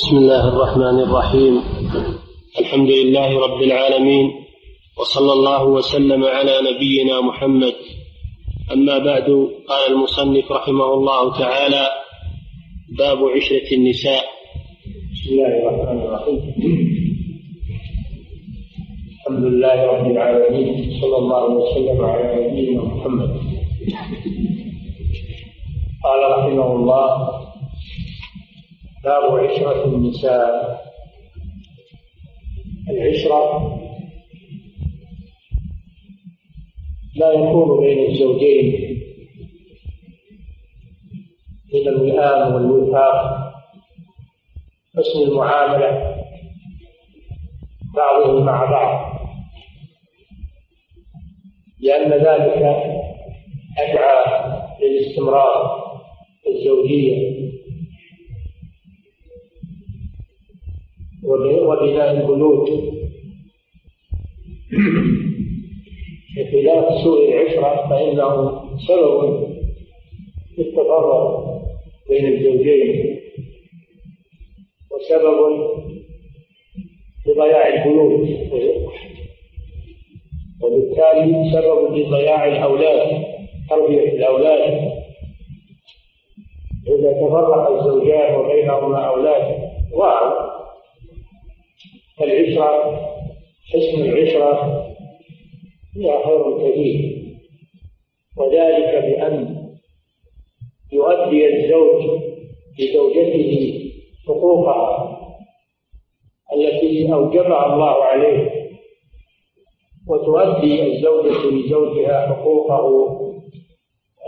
بسم الله الرحمن الرحيم. الحمد لله رب العالمين وصلى الله وسلم على نبينا محمد. أما بعد قال المصنف رحمه الله تعالى باب عشرة النساء. بسم الله الرحمن الرحيم. الحمد لله رب العالمين صلى الله وسلم على نبينا محمد. قال رحمه الله باب عشرة النساء. العشرة لا يكون بين الزوجين من الوئام والوفاق حسن المعاملة بعضهم مع بعض. لأن ذلك أدعى للاستمرار الزوجية. وبناء البيوت بخلاف سوء العشرة فإنه سبب في التفرق بين الزوجين وسبب لضياع البيوت وبالتالي سبب لضياع الأولاد تربية الأولاد. إذا تفرق الزوجان وبينهما أولاد ضاعوا العشرة حسن العشرة فيها خير كثير وذلك بأن يؤدي الزوج لزوجته حقوقها التي أوجبها الله عليه وتؤدي الزوجة لزوجها حقوقه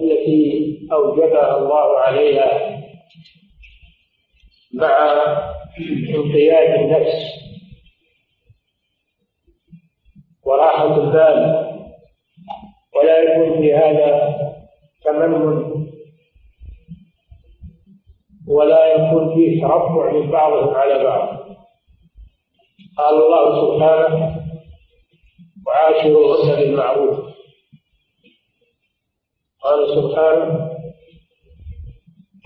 التي أوجبها الله عليها مع انقياد النفس. وراحة البال. ولا يكون في هذا تمنن ولا يكون فيه ترفع من بعضهم على بعض. قال الله سبحانه وعاشروهن بالمعروف. قال سبحانه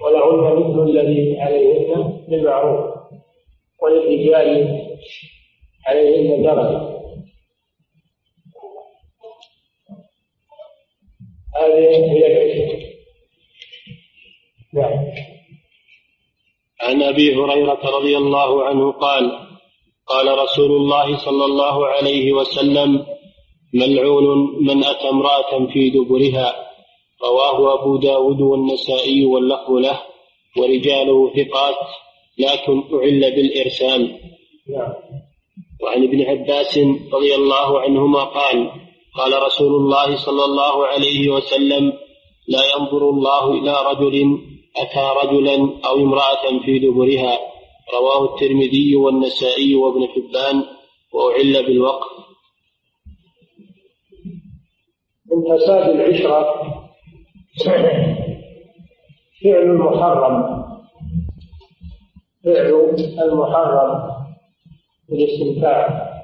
ولهن مثل الذي عليهن بالمعروف وللرجال عليهن درجة. هذه هي نعم عن أبي هريرة رضي الله عنه قال قال رسول الله صلى الله عليه وسلم ملعون من أتى امرأة في دبرها رواه أبو داود والنسائي واللفظ له ورجاله ثقات لكن أعل بالإرسال. نعم. وعن ابن عباس رضي الله عنهما قال قال رسول الله صلى الله عليه وسلم لا ينظر الله إلى رجل أتى رجلا أو امرأة في دبرها. رواه الترمذي والنسائي وابن حبان وأعل بالوقف. من فساد العشرة فعل المحرم فعل المحرم بالاستمتاع.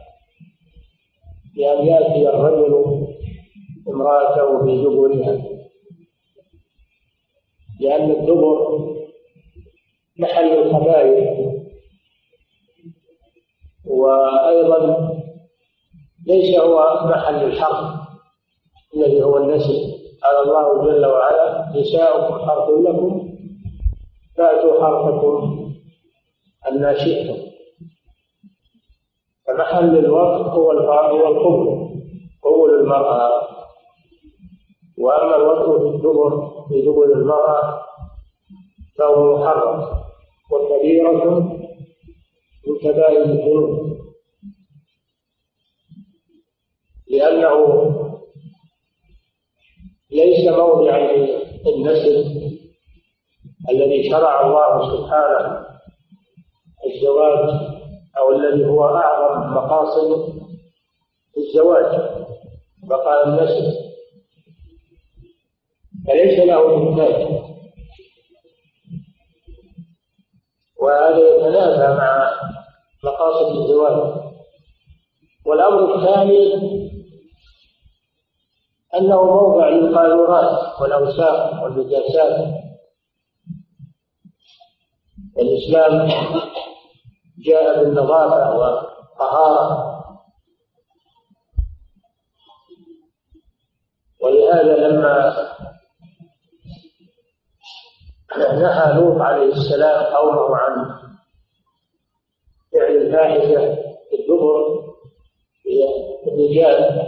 بأن يأتي الرجل امرأته في دبرها لأن الدبر محل الخبائث. وأيضا ليس هو محل الحرب الذي هو النسل قال الله جل وعلا نساؤكم حرث لكم فأتوا حرثكم أن شئتم. فمحل الوقف هو هو القبل قبول المرأة. وأما الوقف في الدبر في دبر المرأة فهو محرم وكبيرة من كبائر الذنوب. لأنه ليس موضعا للنسل الذي شرع الله سبحانه الزواج أو الذي هو أعظم مقاصد الزواج. بقاء النسل فليس له إنتاج وهذا يتنافى مع مقاصد الزواج. والأمر الثاني أنه موضع للقاذورات والأوساخ والنجاسات. الإسلام جاء بالنظافة والطهارة. ولهذا لما نهى لوط عليه السلام قومه عن فعل الفاحشة في الدبر في الرجال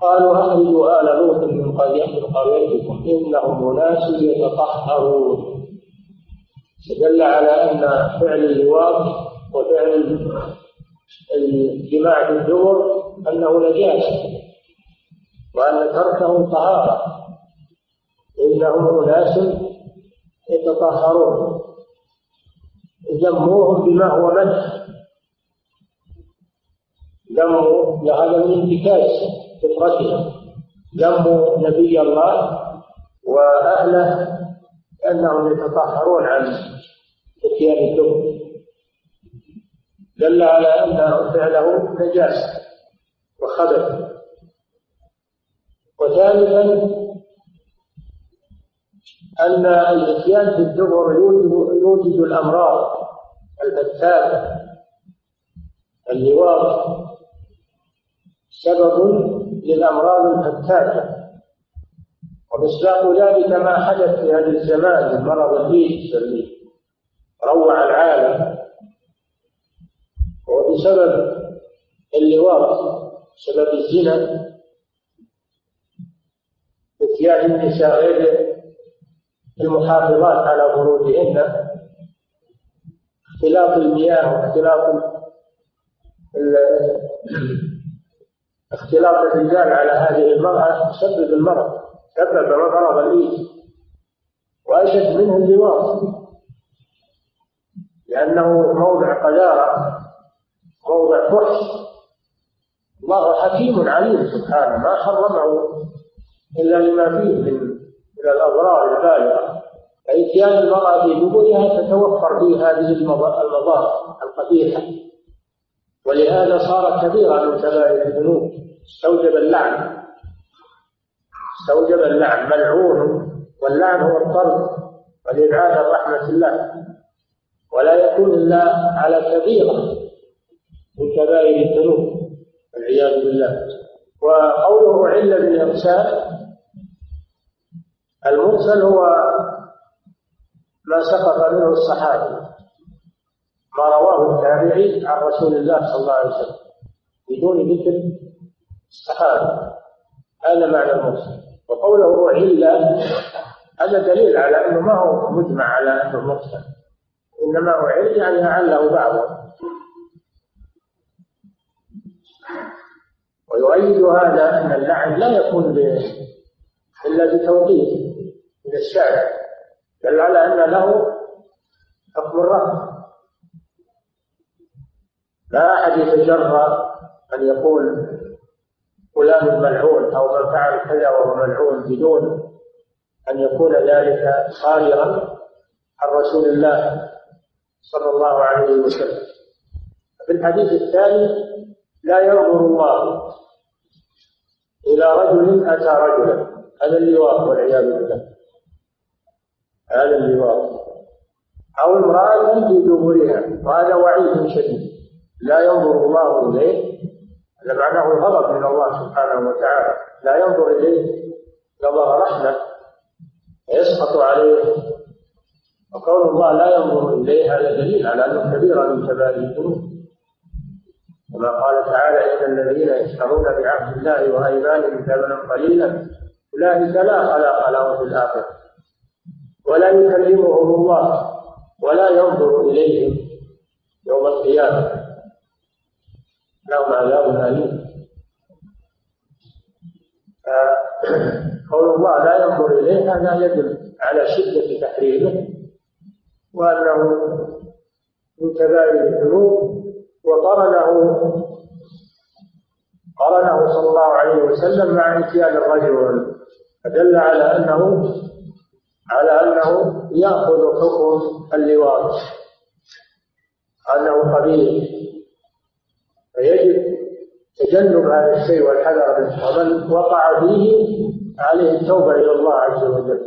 قالوا أخرجوا آل لوط من قريتكم إنهم أناس يتطهرون. دل على أن فعل اللواط وفعل الجماع بالدبر أنه نجاسة وأن تركه طهارة إنهم أناس يتطهرون ذموهم بما هو مدح ذموا لهذا من انتكاس فطرتهم ذموا نبي الله وأهله أنهم يتطهرون عن اتيان الدم. دل على أن فعله نجاسة وخبث وثالثا أن الإتيان في الدبر يوجد, الأمراض الفتاكة اللواط سبب للأمراض الفتاكة ومصداق ذلك ما حدث في هذا الزمان من مرض الإيدز الذي روع العالم وبسبب اللواط سبب الزنا إتيان النساء غير المحافظات على فروجهن اختلاط المياه واختلاط اختلاط الرجال على هذه المرأة يسبب المرض سبب مرض الإيد وأشد منه اللواط. لأنه موضع قذارة موضع فحش الله حكيم عليم سبحانه ما حرمه إلا لما فيه من من الأضرار البالغة. فإتيان المرأة بدبرها تتوفر فيه هذه المضار القبيحة. ولهذا صار كبيرا من كبائر الذنوب. استوجب اللعن. استوجب اللعن ملعون. واللعن هو الطرد. والإبعاد عن رحمة الله. ولا يكون إلا على كبيرة من كبائر الذنوب والعياذ بالله. وقوله علة بالإرسال المرسل هو ما سقط منه الصحابي ما رواه التابعي عن رسول الله صلى الله عليه وسلم بدون ذكر الصحابي. هذا معنى المرسل. وقوله علة هذا دليل على أنه ما هو مجمع على أنه مرسل. هو علة يعني لعله بعضه ويؤيد هذا أن اللعن لا يكون إلا بتوقيت من الشارع دل على أن له حكم الرفض. لا أحد يتجرأ أن يقول فلان ملعون أو من فعل كذا وهو ملعون بدون أن يكون ذلك صادرا عن رسول الله. صلى الله عليه وسلم. في الحديث الثاني لا ينظر الله إلى رجل أتى رجلا. هذا اللواء والعياذ بالله. هذا اللواط. أو امرأة في دبرها. وهذا وعيد شديد. لا ينظر الله إليه. هذا معناه الغضب من الله سبحانه وتعالى. لا ينظر إليه. نظر رحمة يسقط عليه. وكون الله لا ينظر إليه هذا دليل على أنه كبيرة من كبائر الذنوب. كما قال تعالى إن الذين يشترون بعهد الله وأيمانهم ثمنا قليلا أولئك لا خلاق لهم في الآخرة ولا يكلمهم الله ولا ينظر إليهم يوم القيامة. لهم عذاب أليم. قول الله لا ينظر إليه هذا يدل على شدة تحريمه. وأنه من كبائر الذنوب وقرنه قرنه صلى الله عليه وسلم مع إتيان الرجل فدل على أنه على أنه يأخذ حكم اللواط أنه قبيح. فيجب تجنب هذا الشيء والحذر منه ومن وقع فيه عليه التوبة إلى الله عز وجل.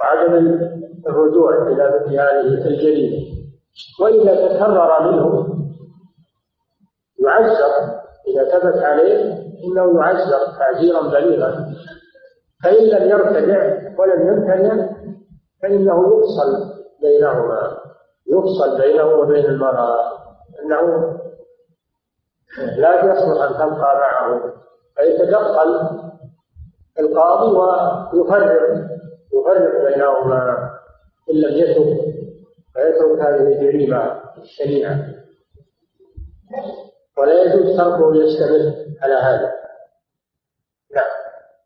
وعدم الرجوع إلى مثل هذه الجريمة وإذا تكرر منه يعزر. إذا ثبت عليه إنه يعزر تعزيرا بليغا. فإن لم يرتدع ولم يمتنع فإنه يفصل بينهما. يفصل بينه وبين المرأة. أنه لا يصلح أن تبقى معه. فيتدخل القاضي ويفرق. يفرق بينهما. إن لم يتب فيترك هذه الجريمة الشنيعة ولا يجوز تركه يستمر على هذا. نعم.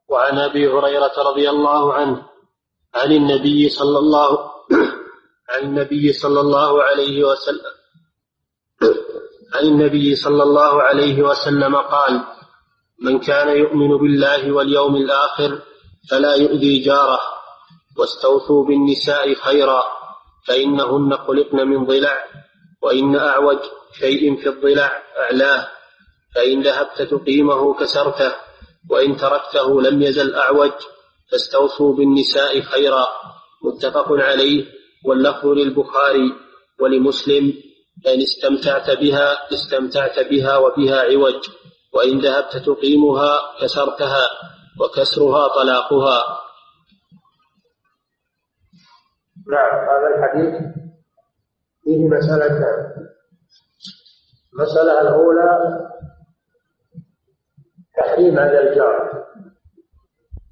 وعن أبي هريرة رضي الله عنه عن النبي صلى الله عن النبي صلى الله عليه وسلم عن النبي صلى الله عليه وسلم قال من كان يؤمن بالله واليوم الآخر فلا يؤذي جاره واستوصوا بالنساء خيرا فإنهن خلقن من ضلع وإن أعوج شيء في الضلع أعلاه فإن ذهبت تقيمه كسرته وإن تركته لم يزل أعوج فاستوصوا بالنساء خيرا. متفق عليه. واللفظ للبخاري ولمسلم فإن استمتعت بها استمتعت بها وبها عوج وإن ذهبت تقيمها كسرتها وكسرها طلاقها. نعم هذا الحديث فيه مسألتان المسألة الأولى تحريم هذا الجار.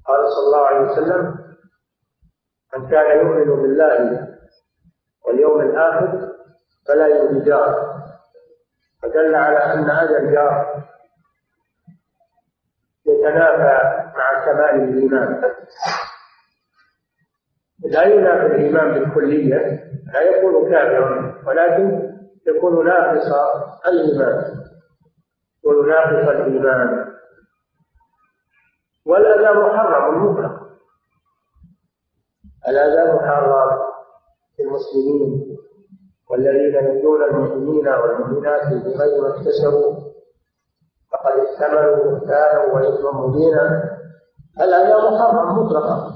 قال صلى الله عليه وسلم من كان يؤمن بالله واليوم الآخر فلا يؤذي جاره. فدل على أن هذا الجار يتنافى مع كمال الإيمان. لا ينافي الإيمان بالكلية لا يكون كافرا ولكن يكون ناقص الإيمان. يكون ناقص الإيمان. والأذى محرم مطلق. الأذى محرم في المسلمين والذين يؤذون المؤمنين والمؤمنات بغير ما اكتسبوا. فقد احتملوا بهتانا واثما مبينا. الأذى محرم مطلقا.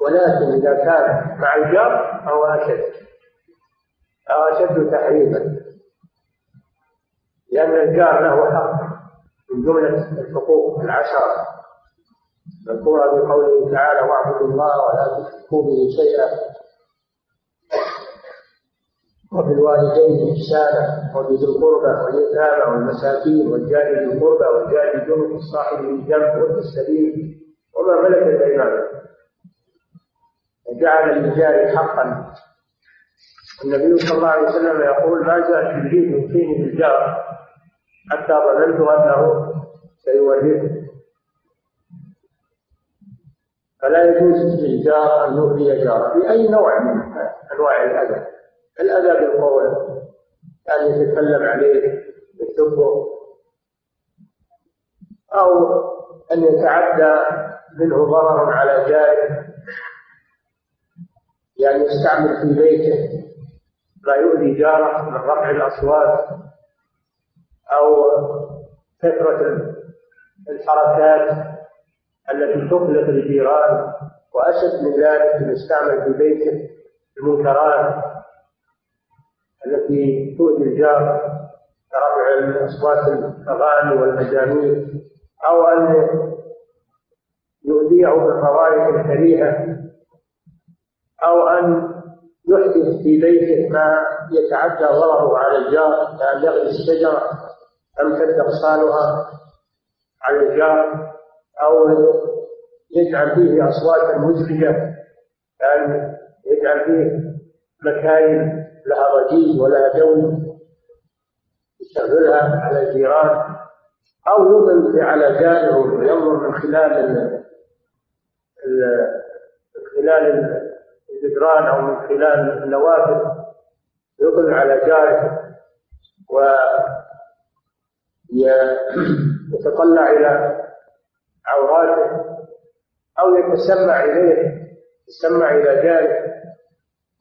ولكن إذا كان مع الجار فهو أشد. أو أشد تحريما. لأن الجار له حق من جملة الحقوق العشرة. مذكورة بقوله تعالى واعبدوا الله ولا تشركوا به شيئا. وبالوالدين إحسانا وبذي القربى واليتامى والمساكين والجار ذي القربى والجار الجنب الصاحب بالجنب وابن السبيل وما ملكت أيمانكم. وجعل للجار حقا. النبي صلى الله عليه وسلم يقول ما جاء جبريل يوصيني بالجار حتى ظننت أنه سيورثه. فلا يجوز للجار أن يؤذي جاره بأي نوع من أنواع الأذى. الأذى بالقول ان يتكلم عليه يسبه أو أن يتعدى منه ضرر على جاره. يعني يستعمل في بيته ما يؤذي جاره من رفع الأصوات أو كثره الحركات التي تقلق الجيران وأشد من ذلك يستعمل في بيته المنكرات التي تؤذي الجار كرفع الأصوات الأغاني والمزامير أو أن يؤذيه بالطوائف الكريهة أو أن يحدث في بيته ما يتعدى ضرره على الجار كأن يغرس الشجرة تمتد أغصانها على الجار أو يجعل فيه أصواتا مزعجة كأن يجعل فيه مكاين لها ضجيج ولها جو يشغلها على الجيران أو يضل على جاره وينظر من خلال من خلال الجدران أو من خلال النوافذ يطلع على جاره ويتطلع إلى عوراته أو يتسمع إليه يسمع إلى جاره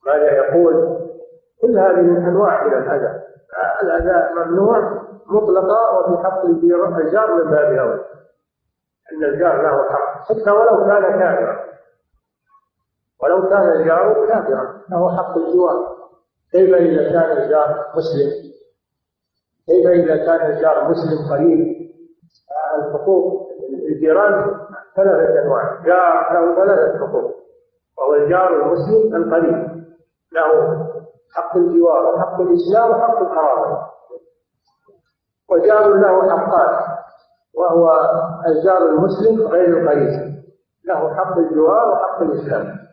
ماذا يقول؟ كل هذه من أنواع من الأذى. الأذى ممنوع مطلقا وفي حق الجار من باب أولى أن الجار له حق حتى ولو كان كافرا. ولو كان الجار كافرا له حق الجوار. كيف إذا كان الجار مسلم؟ كيف إذا كان الجار مسلم قريب؟ الحقوق. الجيران ثلاثة أنواع. جار له ثلاثة حقوق. وهو الجار المسلم القريب. له حق الجوار وحق الإسلام وحق القرابة وجار له حقان وهو الجار المسلم غير القريب. له حق الجوار وحق الإسلام.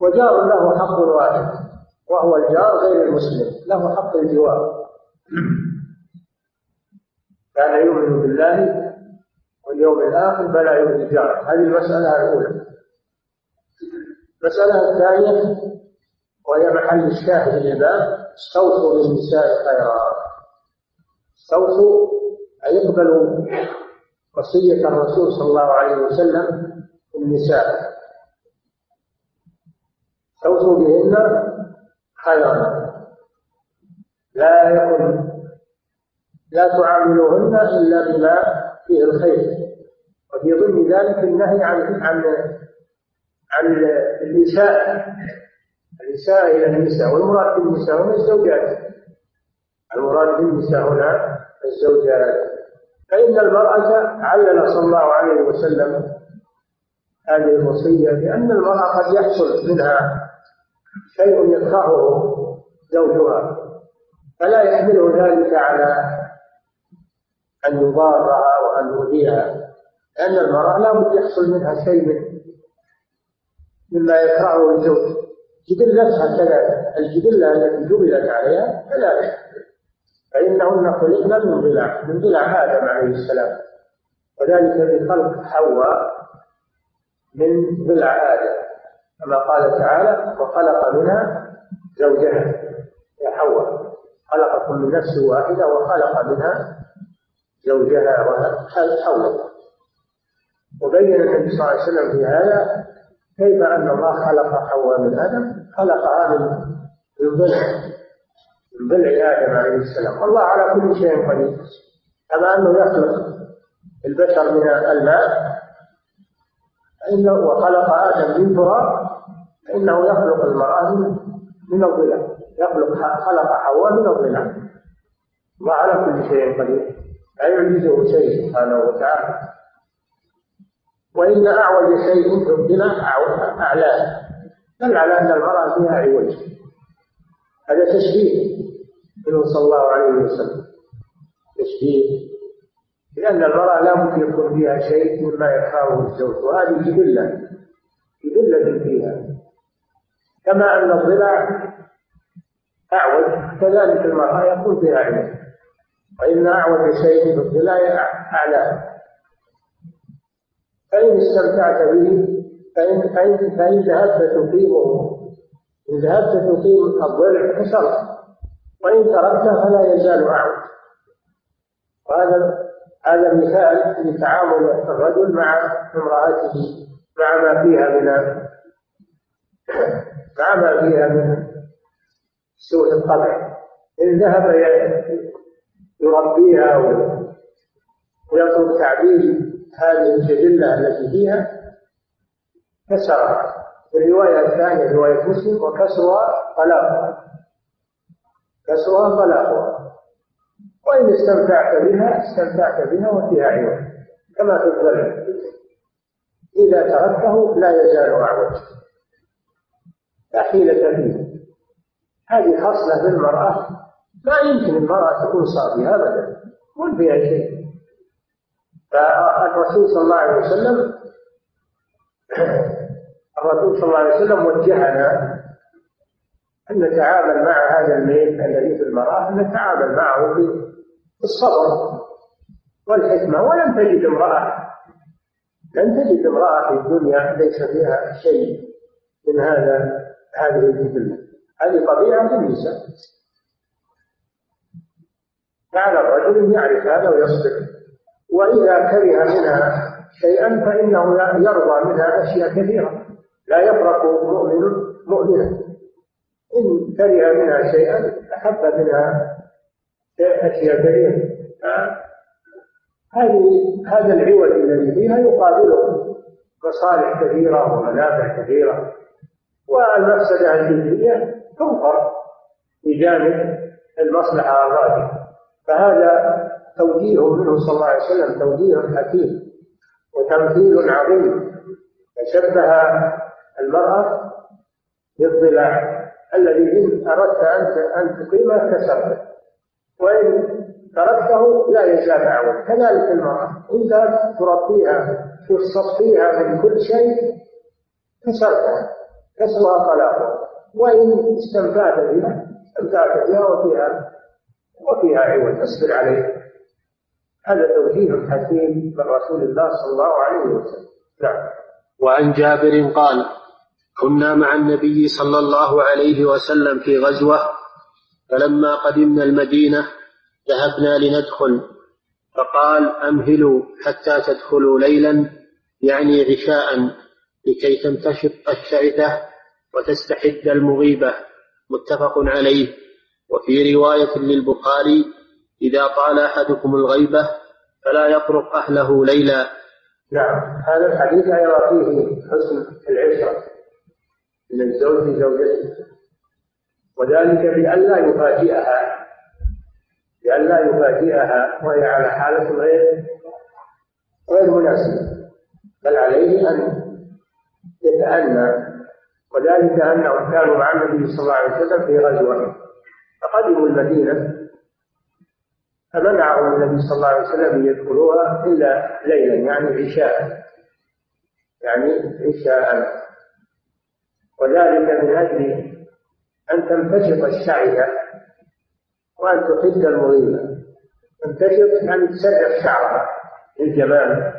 وجار له حق واحد وهو الجار غير المسلم له حق الجوار. كان يؤمن بالله واليوم الآخر فلا يؤذي جاره هذه المسألة الأولى. المسألة الثانية وهي محل الشاهد للباب استوصوا بالنساء خيرا. استوصوا أي اقبلوا وصية الرسول صلى الله عليه وسلم النساء. استوصوا بهن خيرا. لا يكن لا تعاملوهن إلا بما فيه الخير. وفي ضمن ذلك النهي عن عن عن الإساءة الإساءة إلى النساء والمراد بالنساء هنا الزوجات. المراد بالنساء هنا الزوجات. فإن المرأة علل صلى الله عليه وسلم هذه الوصية لأن المرأة قد يحصل منها شيء يكرهه زوجها. فلا يحمله ذلك على أن يضارها وأن يؤذيها لأن المرأة لا بد يحصل منها شيء من مما يكرهه الزوج. جبلتها كذلك الجبلة التي جبلت عليها كذلك فإنهن خلقن من ضلع من ضلع آدم عليه السلام. وذلك بخلق حواء من ضلع آدم. كما قال تعالى وخلق منها زوجها يا حواء. خلقكم من نفس واحدة وخلق منها زوجها حوله وبين النبي صلى الله عليه وسلم في هذا كيف أن الله خلق حواء من آدم؟ خلقها من من ضلع من ضلع آدم عليه السلام. الله على كل شيء قدير. كما أنه يخلق البشر من الماء وخلق آدم من تراب فإنه يخلق المرأة من الضلع يخلق خلق حواء من الضلع الله على كل شيء قدير. لا يعجزه شيء سبحانه وتعالى. وإن أعوج شيء في الضلع أعلاه دل على أن المرأة فيها عوج. هذا تشبيه منه صلى الله عليه وسلم. تشبيه لأن المرأة لا بد يكون فيها شيء مما يخافه الزوج. وهذه جبلة فيها كما أن الضلع أعوج كذلك المرأة يكون فيها عوج وإن أعوج شيء في الضلع أعلاه فإن استمتعت به فإن فإن فإن ذهبت تقيمه. إن ذهبت تقيم الضلع كسرت وإن تركته فلا يزال أعوج. وهذا هذا مثال لتعامل الرجل مع امرأته مع ما فيها من مع ما فيها من سوء الطبع إن ذهب يربيها ويطلب تعديل هذه الجبلة التي فيها كسرها في الرواية الثانية رواية مسلم وكسرها طلاقها. كسرها طلاقها. وإن استمتعت بها استمتعت بها وفيها عوض. كما في الظلم إذا تركته لا يزال أعوج لا حيلة فيه هذه خصلة في المرأة ما يمكن المرأة تكون صافية أبدا مو فيها شيء. فالرسول صلى الله عليه وسلم الرسول صلى الله عليه وسلم وجهنا أن نتعامل مع هذا الميل الذي في المرأة أن نتعامل معه بالصبر والحكمة. ولم تجد امرأة لن تجد امرأة في الدنيا ليس فيها شيء من هذا. هذه الجبلة هذه طبيعة النساء. فعلى الرجل ان يعرف هذا ويصبر. وإذا كره منها شيئا فإنه يرضى منها أشياء كثيرة. لا يفرق مؤمن مؤمنا. إن كره منها شيئا أحب منها أشياء كثيرة. هذه هذا العوج الذي فيها يقابله مصالح كثيرة ومنافع كثيرة. والمفسدة الجزئيه تنكر بجانب المصلحة الراجحة. فهذا توجيه منه صلى الله عليه وسلم توجيه حكيم وتمثيل عظيم. فشبه المرأة بالضلع الذي إن أردت أن أن تقيمه كسرته. وإن تركته لا يزال أعوج كذلك المرأة إن تربيها تصفيها من كل شيء كسرتها كسرها طلاقها وإن استمتعت بها استمتعت بها وفيها وفيها عوج. اصبر عليه. هذا توجيه حكيم من رسول الله صلى الله عليه وسلم. نعم. وعن جابر قال كنا مع النبي صلى الله عليه وسلم في غزوة فلما قدمنا المدينة ذهبنا لندخل. فقال أمهلوا حتى تدخلوا ليلا يعني عشاء. لكي تنتشط الشعثه وتستحد المغيبة متفق عليه. وفي رواية للبخاري إذا طال أحدكم الغيبة فلا يطرق أهله ليلا. نعم. هذا الحديث أيضا فيه حسن العشرة من الزوج لزوجته وذلك بألا يفاجئها بألا يفاجئها وهي على حالة غير غير مناسبة. بل عليه أن يتأنى وذلك أنهم كانوا مع النبي صلى الله عليه وسلم في غزوة فقدموا المدينة فمنعهم النبي صلى الله عليه وسلم أن يدخلوها إلا ليلا يعني عشاء. يعني عشاء. وذلك من أجل أن تنتشط الشعثه وأن تحد المريضه تنتشط يعني تسرح شعرها للجمال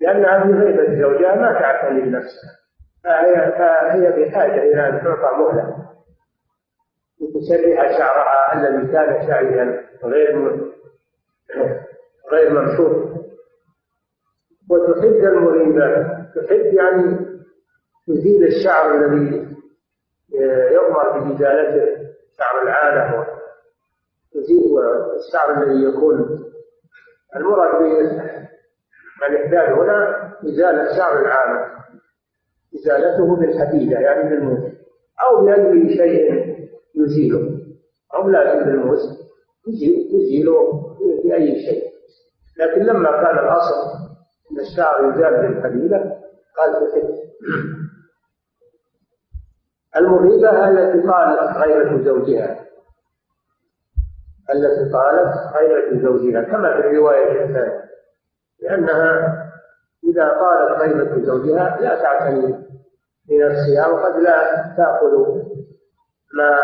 لانها في غيبة زوجها ما تعتني بنفسها. فهي فهي بحاجة إلى أن تعطى مهلة. لتسرح شعرها الذي كان شعرا غير غير منشور. وتحد المريبات تحد يعني تزيل الشعر الذي يؤمر بإزالته شعر العانة تزيل الشعر الذي يكون. المراد بالإحداد هنا إزالة شعر العانة إزالته بالحديدة يعني بالموس أو بأي شيء يزيله أو لازم بالموس يزيله بأي شيء. لكن لما كان الأصل أن الشعر يزال بالقبيلة قال بحب المريبة التي قالت غيرة زوجها. التي قالت غيرة زوجها كما في الرواية الثانية لأنها إذا قالت غيبة زوجها لا تعتني بنفسها وقد لا تأخذ ما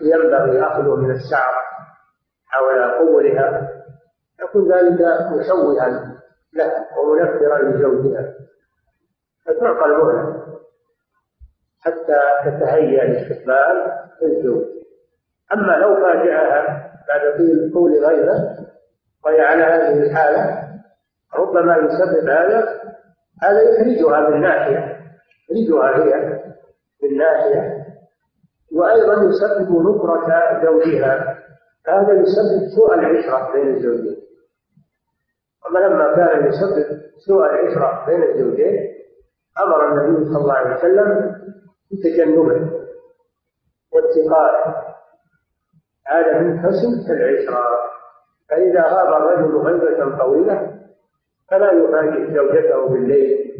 ينبغي أخذه من الشعر حول قولها. يكون ذلك مشوها لها ومنفرا لزوجها. فتعطى المهلة حتى تتهيأ لاستقبال الزوج أما لو فاجأها بعد طول غيره وهي على هذه الحالة ربما يسبب هذا هذا يحرجها من ناحية يحرجها هي من ناحية وأيضا يسبب نكرة زوجها. هذا يسبب سوء العشرة بين الزوجين. أما لما كان يسبب سوء العشرة بين الزوجين أمر النبي صلى الله عليه وسلم بتجنبه واتقائه. هذا من حسن العشرة. فإذا غاب الرجل غيبة طويلة فلا يفاجئ زوجته بالليل.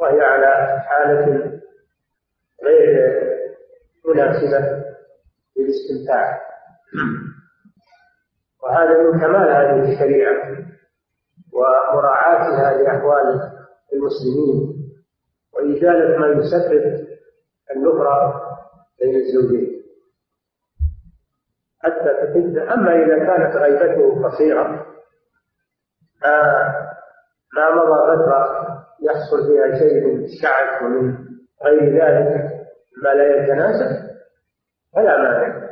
وهي على حالة غير مناسبة للاستمتاع. وهذا من كمال هذه الشريعة ومراعاتها لأحوال المسلمين وإزالة ما يسبب النفرة بين الزوجين. حتى تحد أما إذا كانت غيبته قصيرة ما مضى فترة يحصل فيها شيء من الشعث ومن غير ذلك ما لا يتناسب فلا مانع.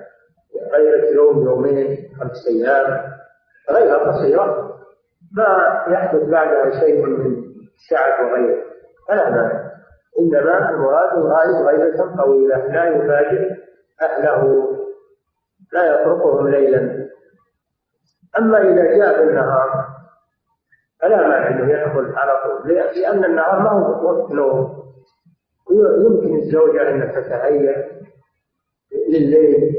غيبة يوم يومين خمس أيام غيبة قصيرة ما يحدث بعدها شيء من الشعث وغيره فلا مانع. إنما المراد الغائب غيبة طويلة لا يفاجئ أهله لا يتركهم ليلا. أما إذا جاء في النهار فلا مانع أنه يدخل على طول لأن النهار ما هو وقت نوم يمكن الزوجة أن تتهيأ لليل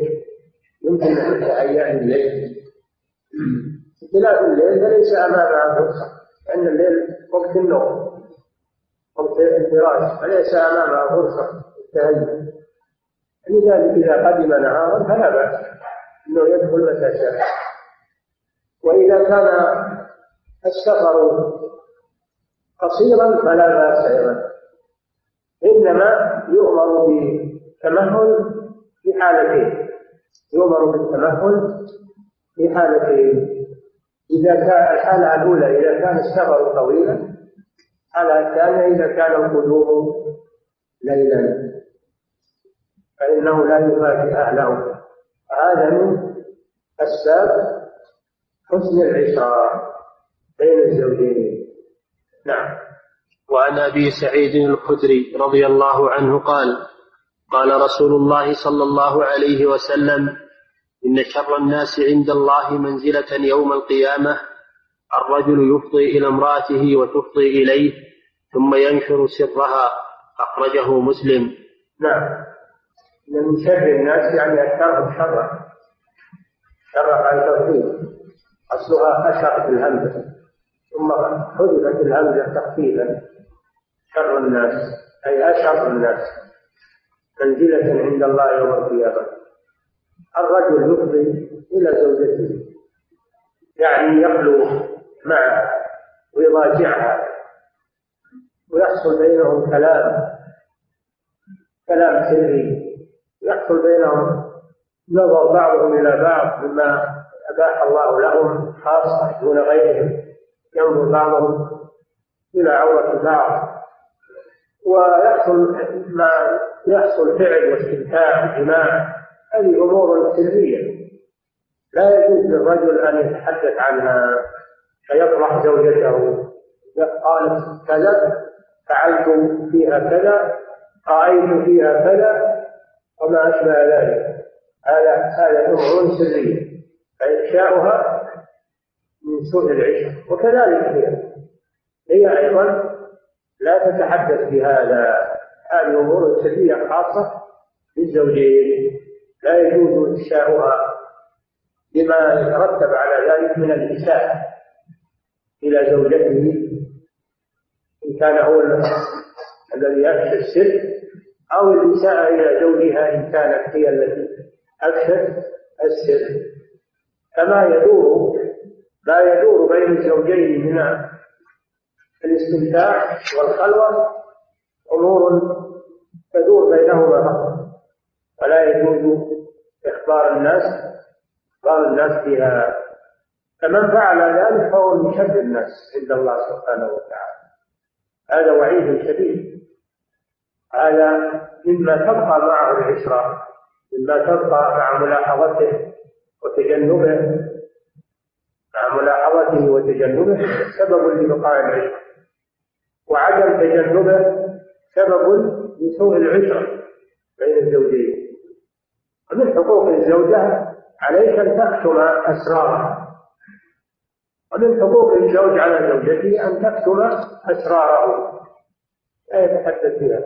يمكن أن تتهيأ لليل. اختلاف الليل فليس أمامها فرصة لأن الليل وقت النوم وقت الفراش فليس أمامها فرصة التهيؤ لذلك إذا قدم نهارا فلا بأس أنه يدخل متى شاء. وإذا كان السفر قصيرا فلا بأس أيضا. إنما يؤمر بالتمهل في حالتين. يؤمر بالتمهل في حالتين. إذا كان الحالة الأولى إذا كان السفر طويلا الحالة الثانية إذا كان القدوم ليلا. فإنه لا يفاجئ أهله. هذا من أسباب حسن العشرة بين الزوجين. نعم. وعن أبي سعيد الخدري رضي الله عنه قال قال رسول الله صلى الله عليه وسلم إن شر الناس عند الله منزلة يوم القيامة الرجل يفضي إلى امرأته وتفضي إليه ثم ينشر سرها. أخرجه مسلم. نعم. من شر الناس يعني أكثرهم شرا. شر عن توحيد أصلها أشر الهمزة. ثم حذفت الهمزة تخفيفا. شر الناس أي أشر الناس. منزلة عند الله يوم القيامة. الرجل يفضي إلى زوجته يعني يخلو معها ويضاجعها. ويحصل بينهم كلام كلام سري. يحصل بينهم نظر بعضهم إلى بعض مما أباح الله لهم خاصة دون غيرهم. ينظر بعضهم إلى عورة بعض ويحصل ما يحصل فعل واستمتاع جماع هذه أمور سرية. لا يجوز للرجل أن يتحدث عنها. فيفرح زوجته. قالت كذا فعلت فيها كذا رأيت فيها كذا وما أشبه ذلك. هذا هذا أمور سرية فإفشاؤها من سوء العشق وكذلك هي. هي أيضا لا تتحدث بهذا هذه أمور سرية خاصة للزوجين. لا يجوز إفشاؤها بما يترتب على ذلك من الإساءة إلى زوجته. إن كان هو الذي يفشى السر أو الإساءة إلى زوجها إن كانت هي التي أفشت السر. كما يدور ما يدور بين الزوجين من الاستمتاع والخلوة أمور تدور بينهما فقط. ولا يجوز إخبار الناس إخبار الناس بها فمن فعل ذلك فهو من شر الناس عند الله سبحانه وتعالى. هذا وعيد شديد. هذا مما تبقى معه العشرة مما تبقى مع ملاحظته وتجنبه. مع ملاحظته وتجنبه سبب لبقاء العشرة وعدم تجنبه سبب لسوء العشرة بين الزوجين. ومن حقوق الزوجة عليك أن تكتم أسرارها. ومن حقوق الزوج على زوجته أن تكتم أسراره. لا يتحدث بها.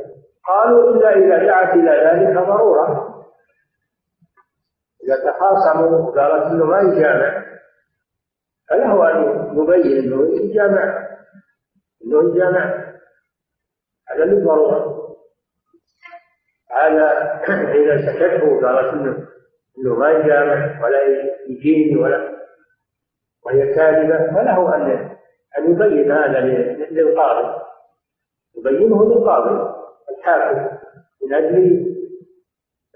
قالوا إلا إذا دعت إلى ذلك ضرورة. إذا تخاصموا قالت إنه ما يجامع. فله أن يبين أنه يجامع أنه يجامع هذا للضرورة هذا إذا سكته قالت إنه إنه ما يجامع ولا يجيني ولا وهي كاذبة فله أن أن يبين هذا للقاضي. يبينه للقاضي الحاكم من أجل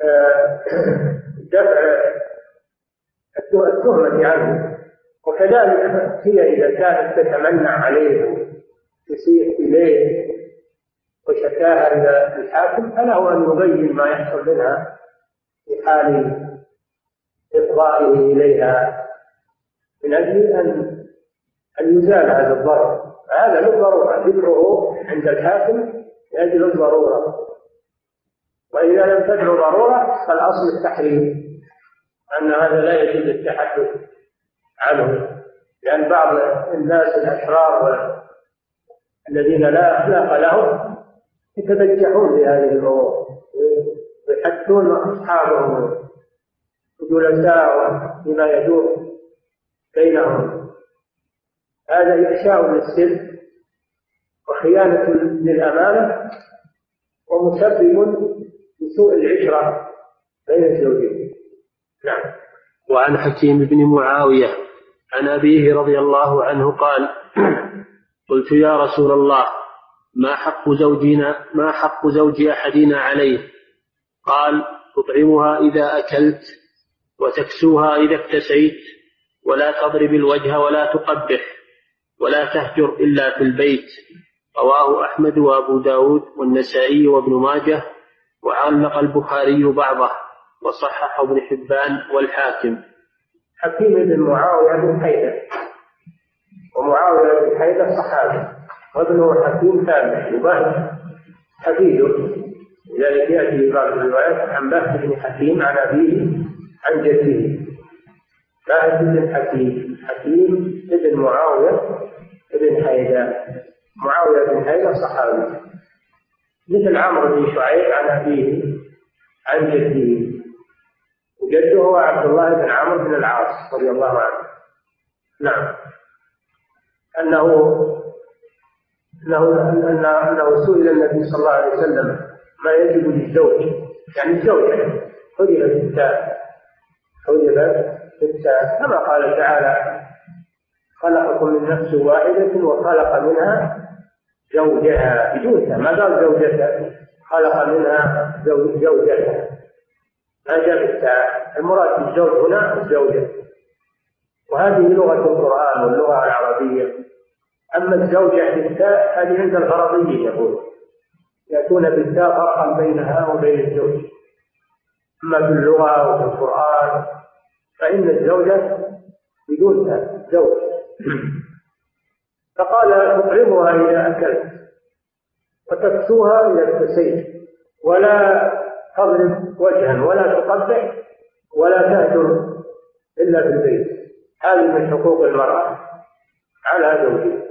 آه، دفع التهمة عنه. وكذلك هي إذا كانت تتمنع عليه تسيء إليه وشكاها إلى الحاكم فله أن يبين ما يحصل منها في حال إفضائه إليها من أجل أن أن يزال هذا الضرر. هذا للضرورة ذكره عند الحاكم لأجل الضرورة. وإذا لم تدعو ضرورة فالأصل التحريم أن هذا لا يجوز التحدث. عنه لأن بعض الناس الأشرار الذين لا أخلاق لهم يتبجحون بهذه الأمور ويحثون أصحابهم وجلساءهم بما يدور بينهم. هذا إفشاء للسر وخيانة للأمانة ومسبب لسوء العشرة بين الزوجين. نعم. وعن حكيم بن معاوية عن أبيه رضي الله عنه قال قلت يا رسول الله ما حق زوجنا ما حق زوج أحدنا عليه؟ قال تطعمها إذا أكلت وتكسوها إذا اكتسيت ولا تضرب الوجه ولا تقبح ولا تهجر إلا في البيت. رواه أحمد وأبو داود والنسائي وابن ماجه وعلق البخاري بعضه وصححه ابن حبان والحاكم. حكيم بن معاوية بن حيدر. ومعاوية بن حيدر صحابي. وابنه حكيم تابع يبان حفيده لذلك يأتي بعض الروايات عن بهز بن حكيم عن أبيه عن جده. بهز بن حكيم. حكيم ابن معاوية بن حيدر. معاوية بن حيدر صحابي. مثل عمرو بن شعيب عن أبيه عن جده. وجده هو عبد الله بن عمرو بن العاص رضي الله عنه. نعم. أنه أنه أن أنه سئل النبي صلى الله عليه وسلم ما يجب للزوج؟ يعني الزوجة حجبت التاء حجبت التاء كما قال تعالى خلقكم من نفس واحدة وخلق منها زوجها. بدون ما قال زوجتها خلق منها زوجها. ما جاء بالتاء المراد بالزوج هنا الزوجة. وهذه لغة القرآن واللغة العربية. أما الزوجة بالتاء هذه عند الغرضيين يقول. يأتون بالتاء فرقا بينها وبين الزوج. أما في اللغة وفي القرآن فإن الزوجة بدون زوج. فقال تطعمها إذا أكلت. وتكسوها إذا اكتسيت. ولا تضرب وجها ولا تقبح ولا تهجر إلا في البيت. هذه من حقوق المرأة على زوجها.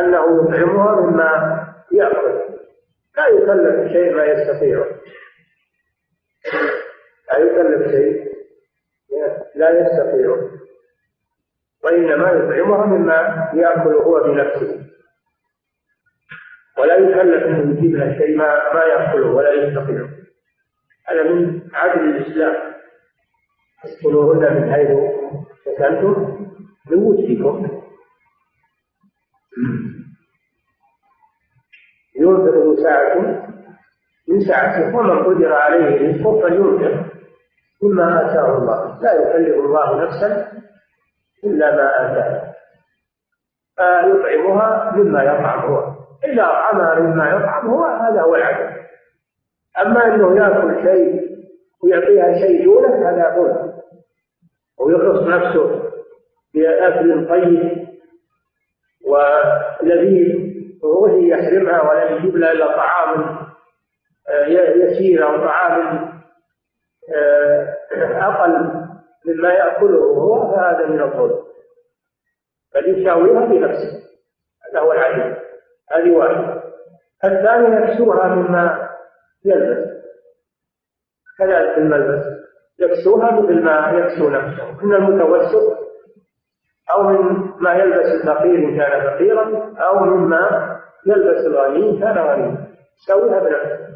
أنه يطعمها مما يأكل لا يكلف شيء ما يستطيعه لا يكلف شيء لا يستطيعه وإنما يطعمها مما يأكل هو بنفسه. ولا يكلف أن يجيب لها شيء ما ما يأكله ولا يستطيعه هذا من عدل الإسلام. اسكنوهن من حيث سكنتم من وجدكم ينفق ساعة من ساعته ومن قدر عليه رزقه فلينفق مما آتاه الله. لا يكلف الله نفسا إلا ما آتاها. فيطعمها مما يطعم هو إذا أطعمها مما يطعم هو هذا هو العدل. أما أنه يأكل شيء ويعطيها شيء دونه هذا ظلم ويخص نفسه بأكل طيب ولذيذ وهي يحرمها ولا يجيب لها إلا طعام آه، يسير أو طعام آه، أقل مما يأكله هو فهذا من الظلم. بل يساويها بنفسه هذا هو العدل. هذه واحدة. الثاني يكسوها مما يلبس. كذلك الملبس. يكسوها مثل ما يكسو نفسه. من المتوسط أو من ما يلبس الفقير إن كان فقيرا أو مما يلبس الغني إن كان غنيا. يسويها بنفسه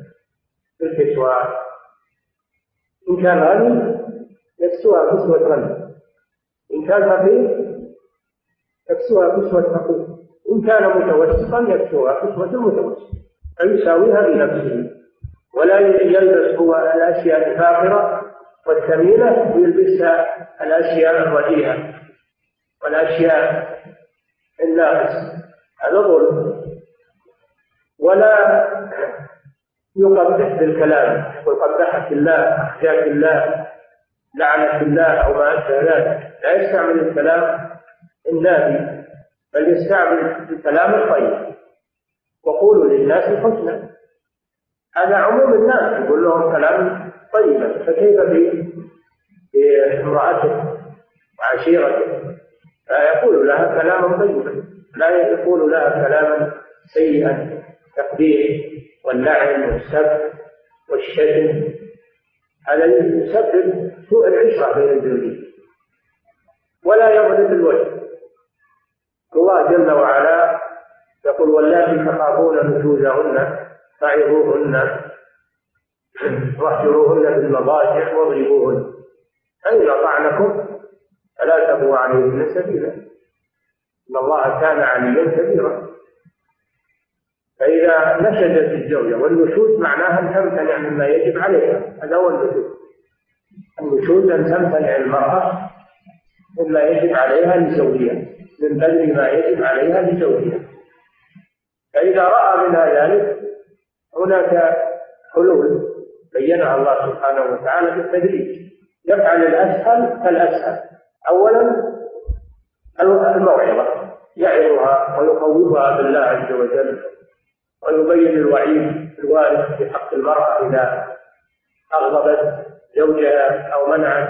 بالكسوة. إن كان غني يكسوها كسوة غني. إن كان فقير يكسوها كسوة فقير. إن كان متوسطا يكسوها كسوة المتوسط فيساويها بنفسه. ولا يلبس هو الأشياء الفاخرة والثمينة ويلبسها الأشياء الرديئة والأشياء الناقصة هذا ظلم. ولا يقبح بالكلام يقول قبحك الله أخزاك الله لعنك الله أو ما أشبه ذلك. لا يستعمل الكلام النابي بل يستعمل الكلام الطيب. وقولوا للناس حسنا. هذا عموم الناس يقول لهم كلام طيبا فكيف بامرأته وعشيرته؟ فيقول لها كلاما طيبا لا يقول لها كلاما سيئا. تقبيح واللعن والسب والشتم. هذا يسبب سوء العشرة بين الزوجين. ولا يضرب الوجه. الله جل وعلا يقول واللاتي تخافون نشوزهن فعظوهن واهجروهن في المضاجع واضربوهن فإن أطعنكم فلا تبغوا عليهن سبيلا. إن الله كان عليا كبيرا. فإذا نشدت الزوجة والنشوز معناها أن تمتنع مما يجب عليها. هذا هو النشوز النشوز أن تمتنع المرأة مما يجب عليها لزوجها. من بذل ما يجب عليها لزوجها فإذا رأى منها ذلك هناك حلول بينها الله سبحانه وتعالى بالتدريج يفعل الأسهل فالأسهل أولا الموعظة. يعظها ويخوفها بالله عز وجل ويبين الوعيد الوارد في حق المرأة إذا أغضبت زوجها أو منعت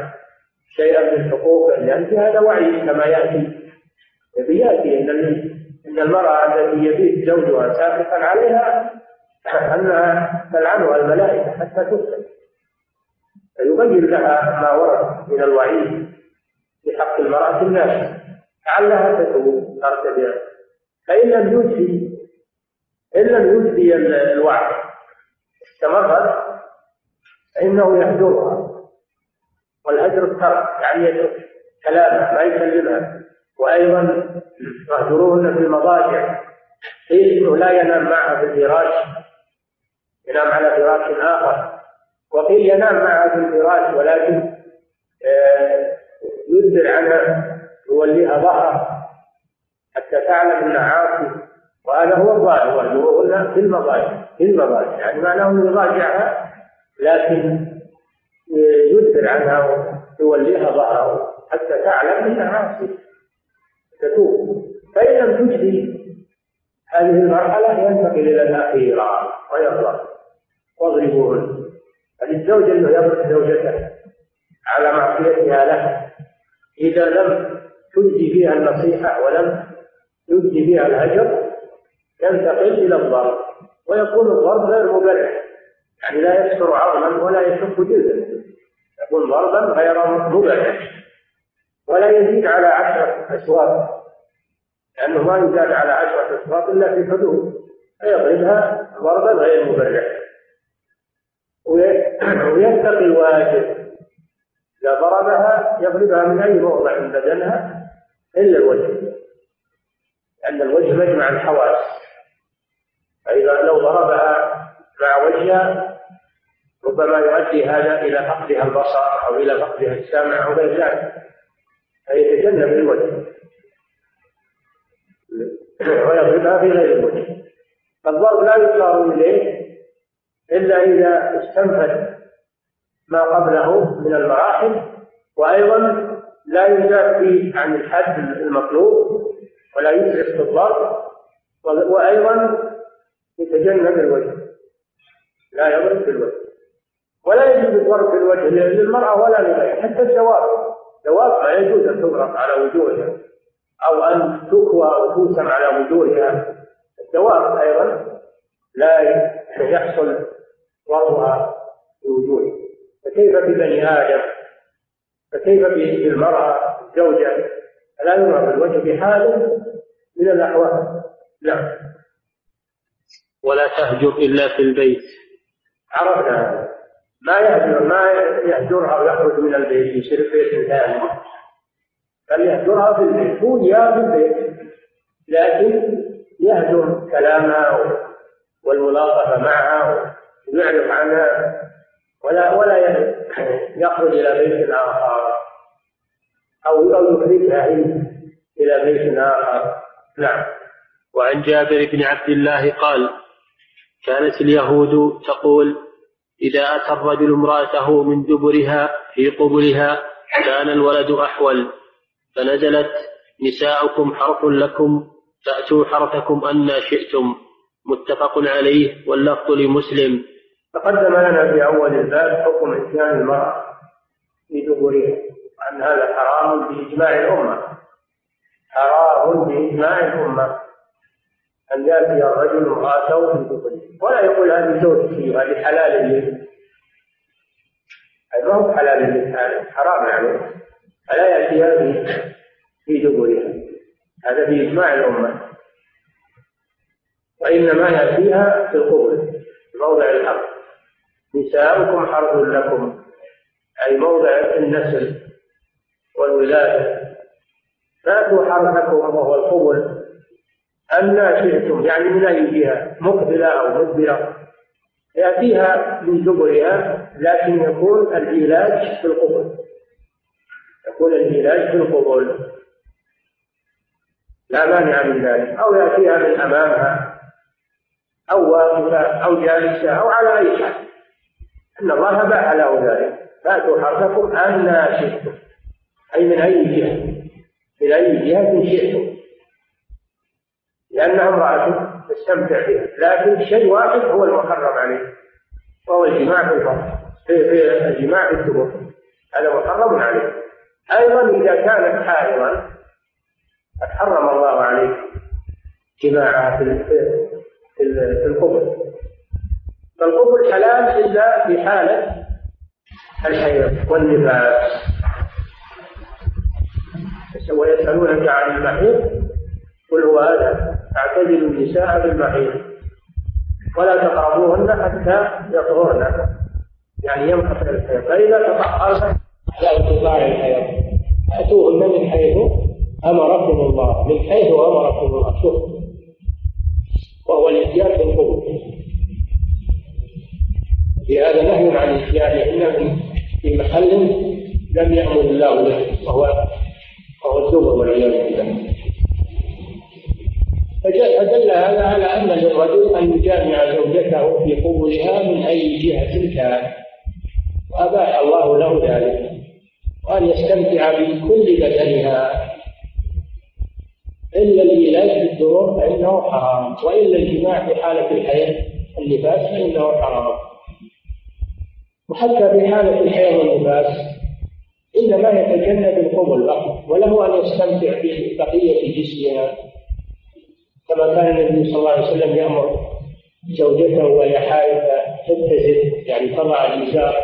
شيئا من حقوقه لأن هذا وعي كما يأتي يأتي إن إن المرأة التي يبيت زوجها ساخطا عليها أنها تلعنها الملائكة حتى تسلم فيبين لها ما ورد من الوعيد في حق المرأة الناس. لعلها تتوب ترتدع. فإن لم يجزي إن لم يجزي الوعد. استمرت فإنه يهجرها والهجر الترك يعني يترك كلامه ما يكلمها. وأيضا يهجروهن في المضاجع. قيل إنه لا ينام معها في الفراش ينام على فراش آخر. وقيل ينام معها في الفراش ولكن آه، يدبر عنها يوليها ظهره حتى تعلم انها عاصي وهذا هو الظاهر واهجروهن في المضاجع في المضاجع. يعني معناه أنه يضاجعها لكن يدبر عنها ويوليها ظهره حتى تعلم انها عاصي تتوب. فإن لم تجدي هذه المرحلة ينتقل إلى الأخيرة. ويضرب واضربوهن. فللزوج أنه يضرب زوجته على معصيتها له إذا لم تجدي فيها النصيحة ولم يجدي فيها الهجر ينتقل إلى الضرب. ويكون الضرب غير مبرح. يعني لا يكسر عظما ولا يشق جلدا. يكون ضربا غير مبرح. ولا يزيد على عشرة أشواط لأنه ما يزاد على عشرة أشواط إلا في حدود. فيضربها ضربا غير مبرح. ويتقي الواجب إذا ضربها يضربها من أي موضع من بدنها إلا الوجه. لأن الوجه مجمع الحواس. فإذا لو ضربها مع وجهها ربما يؤدي هذا إلى فقدها البصر أو إلى فقدها السمع أو غير ذلك. فيتجنب الوجه. ويضربها في غير الوجه. فالضرب لا يصار إليه إلا إذا استنفذ ما قبله من المراحل وأيضا لا يزاد فيه عن الحد المطلوب ولا يسرف في الضرب وأيضا يتجنب الوجه. لا يضرب في الوجه ولا يجوز الضرب في الوجه للمرأة ولا لغيرها حتى الجواب الدواب ما يجوز أن تغرق على وجوهها أو أن تكوى أو توسم على وجوهها. الدواب أيضا لا يحصل في وجوهها فكيف ببني آدم؟ فكيف بالمرأة الزوجة؟ لا يرى بالوجه بحال من الأحوال؟ نعم. ولا تهجر إلا في البيت. عرفنا. ما يهجر ما يهجرها ويخرج من البيت يصير بيت ثاني. بل يهجرها في البيت. هو في البيت لكن يهجر كلامها والملاطفة معها ويعرف عنها ولا ولا يخرج إلى بيت آخر أو أو يخرجها إلى بيت آخر. نعم. وعن جابر بن عبد الله قال كانت اليهود تقول إذا أتى الرجل امرأته من دبرها في قبلها كان الولد أحول. فنزلت نساؤكم حرث لكم فأتوا حرثكم أن شئتم. متفق عليه واللفظ لمسلم. تقدم لنا في أول الباب حكم إتيان المرأة في دبرها وأن هذا حرام بإجماع الأمة. حرام بإجماع الأمة. أن يأتي الرجل امرأته في دبره ولا يقول هذه زوجتي وهذه حلال لي. ما هو حلال للثاني حرام يعني. فلا يأتيها في في دبرها. هذا في إجماع الأمة. وإنما يأتيها في القبل في موضع الحرب نساؤكم حرب لكم. أي موضع النسل والولادة. فأتوا حرثكم وهو القبل أن شئتم يعني من أي جهة مقبلة أو مدبرة يأتيها من دبرها لكن يكون العلاج في القبل يكون العلاج في القبل لا مانع من ذلك. أو يأتيها من أمامها أو واقفة أو جالسة أو على أي حال أن الله باح له ذلك. فأتوا حرثكم أن شئتم. أي من أي جهة؟ من أي جهة شئتم. لأنها امرأة تستمتع بها لكن شيء واحد هو المحرم عليه وهو الجماع في الفرج في, الجماع في الدبر. هذا محرم عليه. أيضا إذا كانت حائضا قد حرم الله عليه جماعها في في القبر. فالقبر حلال إلا في حالة الحيض والنفاس. ويسألونك عن المحيض قل هو هذا. اعتزلوا النساء في ولا تقربوهن حتى يطهرن. يعني ينقطع الحيض فإذا تطهرن لا انقطاع الحيض. أتوهن من حيث أمركم الله. من حيث أمركم الله. شوف. وهو الإتيان بالقبور في هذا نهي عن إتيانهن في محل لم يأمر الله به وهو وهو الدبر والعياذ بالله. فدل هذا على أن للرجل أن يجامع زوجته في قبولها من أي جهة كان وأباح الله له ذلك. وأن يستمتع بكل بدنها. إلا الإيلاج بالدروع فإنه حرام. وإلا الجماع في حالة الحيض النفاس فإنه حرام. وحتى في حالة الحيض والنفاس إنما يتجنب القبل فقط وله أن يستمتع ببقية جسمها. كما كان النبي صلى الله عليه وسلم يأمر زوجته وهي حائض تتزن يعني تضع الإزار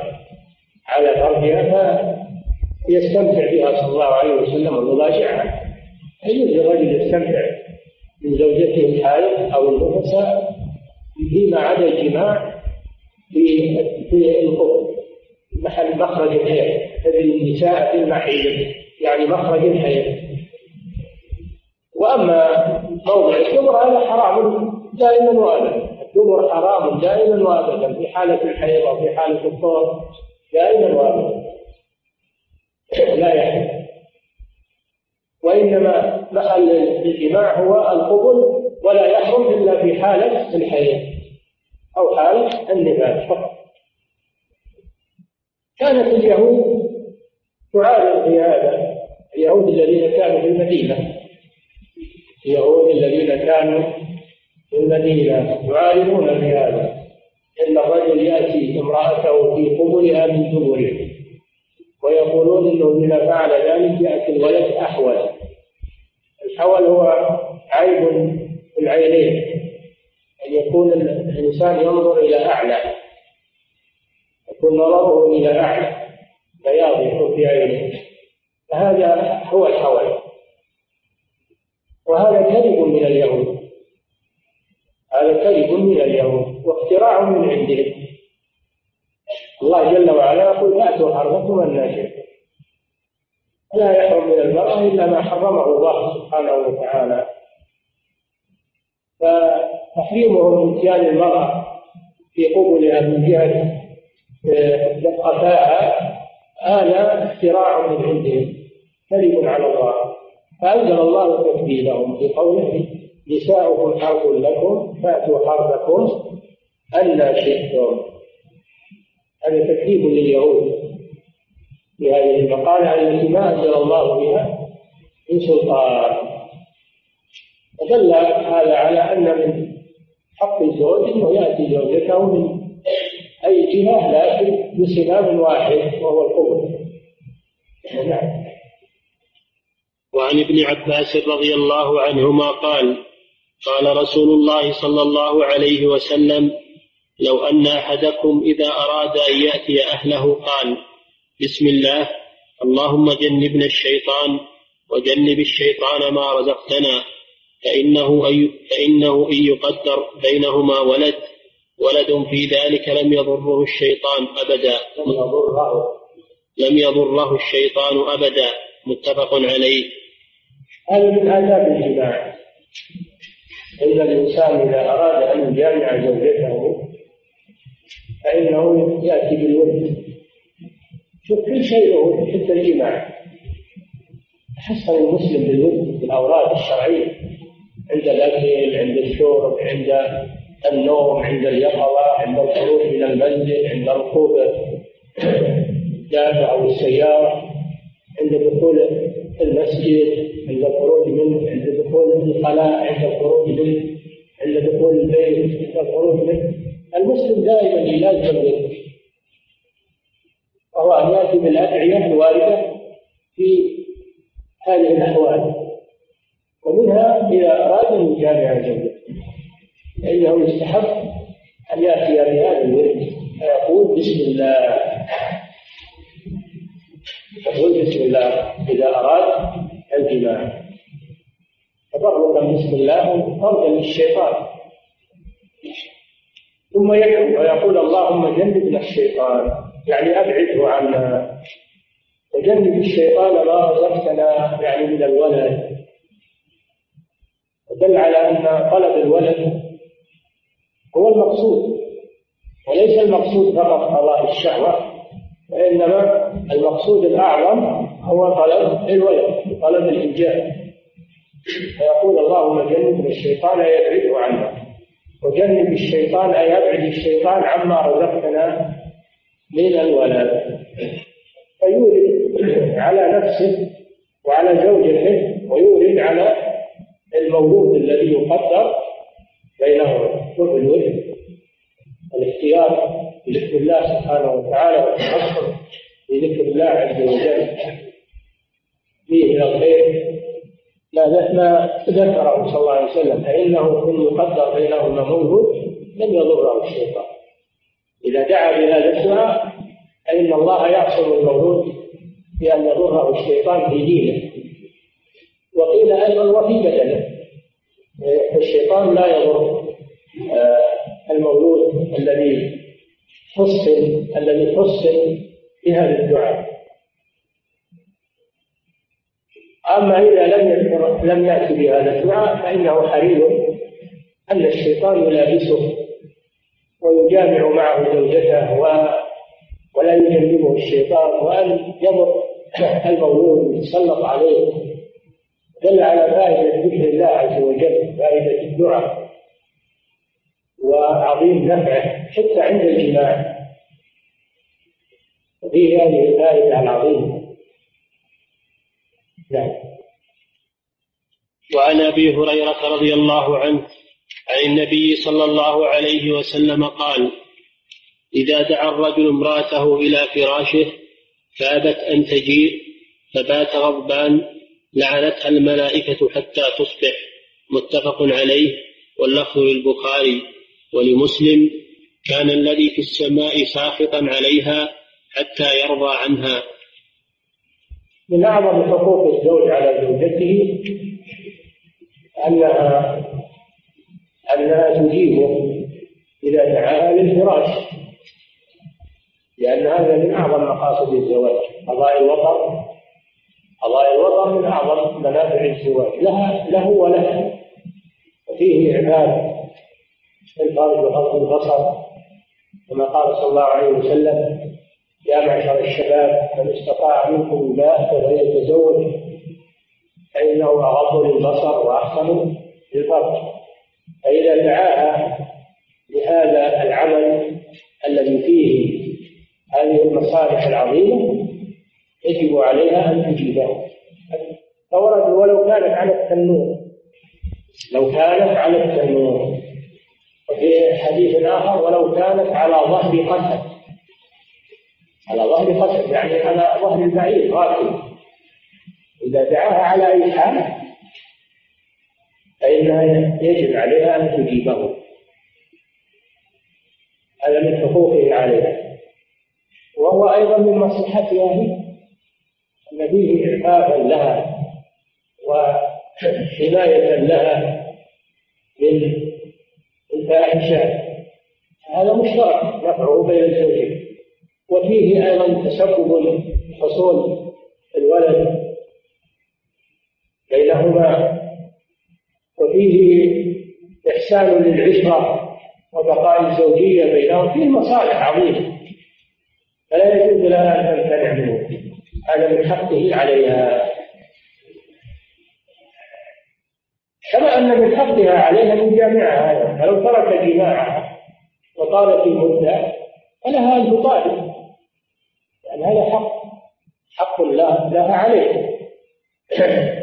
على فرجها فيستمتع بها صلى الله عليه وسلم ويضاجعها يجوز للرجل يستمتع من زوجته الحائض أو النفساء فيما عدا الجماع في في محل مخرج الحيض تجد النساء في المحيض يعني مخرج الحيض. وأما موضع الدبر هذا حرام. دائما وابدا. الدبر حرام دائما وابدا. في حالة الحيض وفي حالة الطهر دائما وابدا. لا يحل وإنما محل الجماع هو القبل ولا يحرم إلا في حالة الحيض أو حالة النفاس فقط. كانت اليهود تعارض في هذا. اليهود الذين كانوا في المدينة. اليهود الذين كانوا في المدينة يعارضون بهذا إن الرجل يأتي امرأته في قبلها من دبره ويقولون إنه إذا فعل ذلك يأتي الولد أحول. الحول هو عيب في العينين أن يكون الإنسان ينظر إلى أعلى يكون نظره إلى أعلى بياض في عينه. فهذا هو الحول. وهذا كذب من اليهود. هذا كذب من اليهود. واختراع من عندهم. الله جل وعلا يقول فاتوا حرمكم الناشئ لا يحرم من المرأة إلا ما حرمه الله سبحانه وتعالى. فتحريمه من اتيان المرأة في قبلها من جهة قفاها هذا اختراع من عندهم. كذب على الله. فأنزل الله تكذيبهم بقوله نساؤكم حرث لكم فأتوا حرثكم أن شئتم. هذا تكذيب لليهود في هذه المقالة التي ما أنزل الله بها من سلطان. فدل هذا على أن من حق الزوج أنه يأتي زوجته من أي جهة لكن بسباب واحد وهو القبر. نعم. وعن ابن عباس رضي الله عنهما قال قال رسول الله صلى الله عليه وسلم لو أن أحدكم إذا أراد أن يأتي أهله قال بسم الله اللهم جنبنا الشيطان وجنب الشيطان ما رزقتنا فإنه أي فإنه إن يقدر بينهما ولد ولد في ذلك لم يضره الشيطان أبدا. لم يضره. لم يضره الشيطان أبدا. متفق عليه. هذا من آداب الجماع إن الإنسان إذا أراد أن يجامع زوجته فإنه يأتي بالود. شوف كل شيء له حتى الجماع تحصل المسلم بالود بالأوراد الشرعية. عند الأكل عند الشرب عند النوم عند اليقظة عند الخروج من المنزل عند ركوب الدابة أو السيارة عند دخول المسجد عند الخروج منه عند دخول الخلاء عند الخروج منه عند دخول البيت عند الخروج منه. المسلم دائما يلازم الذكر وهو أن يأتي بالأدعية الواردة في هذه الأحوال. ومنها إذا أراد أن يجامع زوجته فإنه يستحب أن يأتي بهذا الورد. فيقول بسم الله. تبركا بسم الله طردا للشيطان. ثم يدعو ويقول اللهم جنبنا الشيطان. يعني أبعده عنا. وجنب الشيطان ما رزقتنا يعني من الولد. ودل على أن طلب الولد هو المقصود. وليس المقصود فقط قضاء الشهوة وإنما المقصود الأعظم هو طلب الولد طلب الإنجاب فيقول اللهم جنبنا الشيطان يبعده عنا وجنب الشيطان أي أبعد الشيطان عما رزقتنا من الولد فيورد على نفسه وعلى زوجته ويورد على المولود الذي يقدر بينهما شوف الوجه الاختيار بذكر الله سبحانه وتعالى والتحصن بذكر الله عز وجل. فيه من الخير. ما ما ذكره صلى الله عليه وسلم فإنه إن يقدر بينهما مولود لم يضره الشيطان. إذا دعا بهذا الدعاء فإن الله يعصم المولود بأن يضره الشيطان في دينه. وقيل أيضا وفي بدنه. الشيطان لا يضر آه، المولود الذي حصن الذي حصن بهذا الدعاء. أما إذا لم لم يأتي بهذا الدعاء فإنه حري أن الشيطان يلابسه ويجامع معه زوجته و ولا يجنبه الشيطان وأن يضر المولود ويتسلط عليه. دل على فائدة ذكر الله عز وجل فائدة الدعاء وعظيم نفعه حتى عند الجماع. وفيه هذه الفائدة العظيمة. نعم. وعن أبي هريرة رضي الله عنه عن النبي صلى الله عليه وسلم قال إذا دعا الرجل امرأته إلى فراشه فأبت أن تجيء فبات غضبان لعنتها الملائكة حتى تصبح متفق عليه واللفظ للبخاري ولمسلم كان الذي في السماء ساخطا عليها حتى يرضى عنها. من أعظم حقوق الزوج على زوجته أنها أنها تجيبه إذا دعاها للفراش لأن هذا من أعظم مقاصد الزواج. قضاء الوطر قضاء الوطر من أعظم منافع الزواج لها له ولها. وفيه إعمال الفرج وغض البصر كما قال صلى الله عليه وسلم يا معشر الشباب من استطاع منكم الباء فليتزوج فإنه أغض للبصر وأحسن للفرج فإذا دعاها لهذا العمل الذي فيه هذه المصالح العظيمة يجب عليها أن تجيبه. فورد ولو كانت على التنور لو كانت على التنور وفي حديث آخر ولو كانت على ظهر قسم على ظهر قسم يعني على ظهر البعير راكب. إذا دعاها على أي حال فإنها يجب عليها أن تجيبه. هذا من حقوقه عليها. وهو أيضا من مصلحتها هي أن فيه إعفافا لها وحماية لها من الفاحشة. هذا مشترك نفعه بين الزوجين. وفيه أيضا تسبب حصول الولد بينهما. وفيه إحسان للعشرة وبقاء الزوجية بينهم. فيه مصالح عظيمة. فلا يجوز لها أن تمتنع منه. هذا من حقه عليها. كما أن من حقها عليها من جامعها. فلو ترك جماعها وطالت المدة فلها أن تطالب. يعني هذا حق. حق الله لها عليه.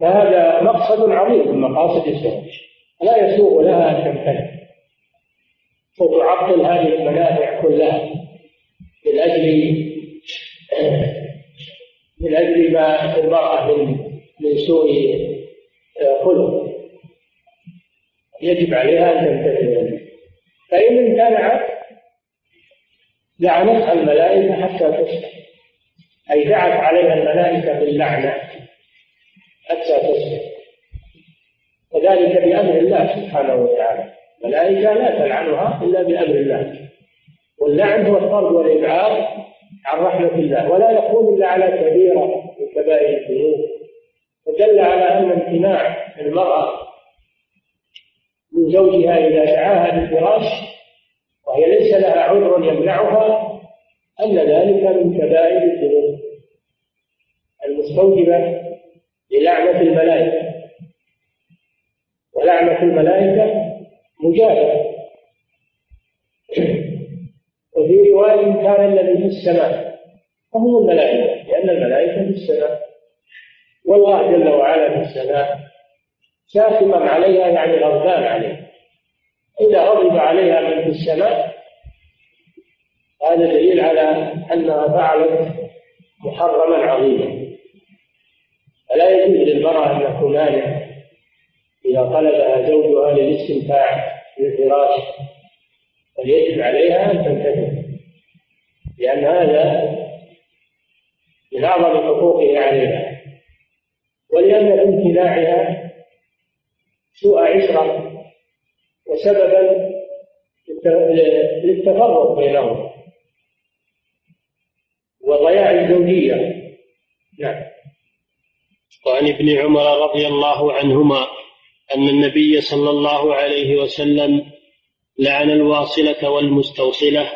فهذا مقصد عظيم من مقاصد الزواج لا يسوغ لها أن تمتنع. وتعطل هذه المنافع كلها من أجل من أجل ما في المرأة من من سوء خلق. يجب عليها أن تمتثل فإن امتنعت لعنتها الملائكة حتى تسلم أي دعت عليها الملائكة باللعنة حتى تسلم وذلك بأمر الله سبحانه وتعالى. الملائكة لا تلعنها إلا بأمر الله. واللعن هو الطرد والإبعاد عن رحمة الله. ولا يكون إلا على كبيرة من كبائر الذنوب. ودل على أن امتناع المرأة من زوجها إذا دعاها بالفراش ليس لها عذر يمنعها أن ذلك من كبائر الذنوب. المستوجبة للعنة الملائكة. ولعنة الملائكة مجاهدة وفي رواية كان الذي في السماء فهم الملائكة لأن الملائكة في السماء. والله جل وعلا في السماء ساخما عليها يعني غضبان عليها إذا غضب عليها من في السماء هذا دليل على أنها فعلت محرما عظيما. فلا يجوز للمرأة أن تمانع إذا طلبها زوجها للاستمتاع بالفراش فليجب عليها أن تنتبه لأن هذا من أعظم حقوقه عليها. ولأن امتناعها سوء عشرة وسببا للتفرق بينهم. وضياع الزوجية نعم. وعن ابن عمر رضي الله عنهما أن النبي صلى الله عليه وسلم لعن الواصلة والمستوصلة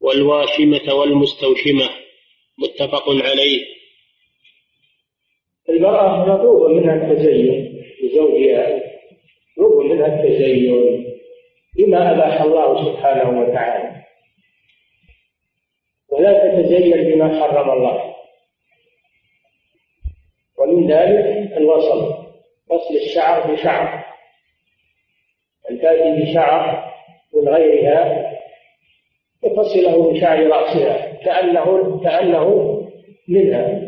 والواشمة والمستوشمة. متفق عليه. المرأة مطلوب منها التزين لزوجها مطلوب منها التزين بما أباح الله سبحانه وتعالى. ولا تتزين بما حرم الله. ومن ذلك الوصل وصل الشعر بشعر. تأتي بشعر من غيرها وتصله بشعر رأسها كأنه كأنه منها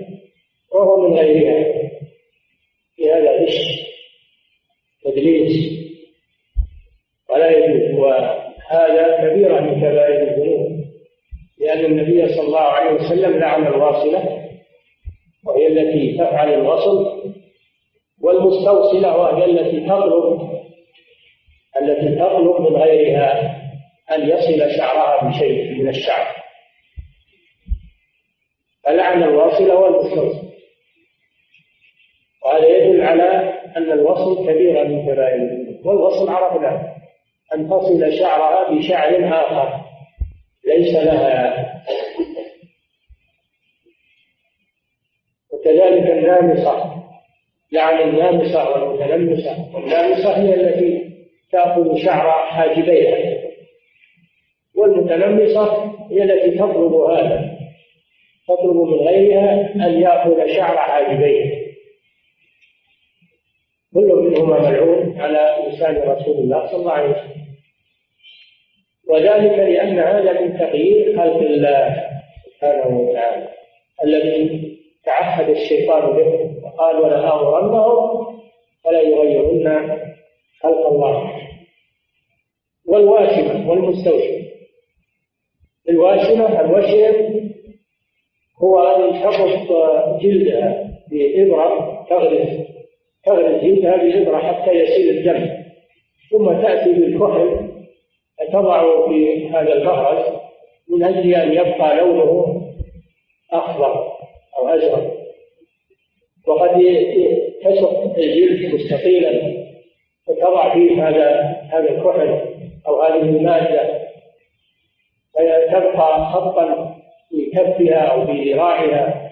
وهو من غيرها. في هذا غش تدليس. ولا يجوز. وهذا كبيرة من كبائر الذنوب. لأن النبي صلى الله عليه وسلم لعن الواصلة وهي التي تفعل الوصل والمستوصلة وهي التي تطلب التي تطلب من غيرها أن يصل شعرها بشيء من الشعر. فلعن الواصل والمستوصل وهذا يدل على أن الوصل كبيرة من كبائر والوصل عرفناه أن تصل شعرها بشعر آخر. ليس لها وكذلك النامصة لعن النامصة والمتنمصة والنامصة هي التي تأخذ شعر حاجبيها. والمتنمصة هي التي تطلب هذا تطلب من غيرها أن يأخذ شعر حاجبيها. كل منهما ملعون على لسان رسول الله صلى الله عليه وسلم. وذلك لأن هذا من تغيير خلق الله سبحانه وتعالى الذي تعهد الشيطان به وقال ولآمرنهم فلا يغيرن خلق الله. والواشمة والمستوشمة الواشمة الوشم هو أن تحط جلدها بإبرة تغرز تغرز جلدها بإبرة حتى يسيل الدم ثم تأتي بالكحل تضع في هذا المهرز من أجل أن يبقى لونه أخضر أو أزرق. وقد تسق الجلد مستقيلا فتضع فيه هذا هذا الكحل أو هذه المادة. فتبقى خطا في كفها أو في ذراعها.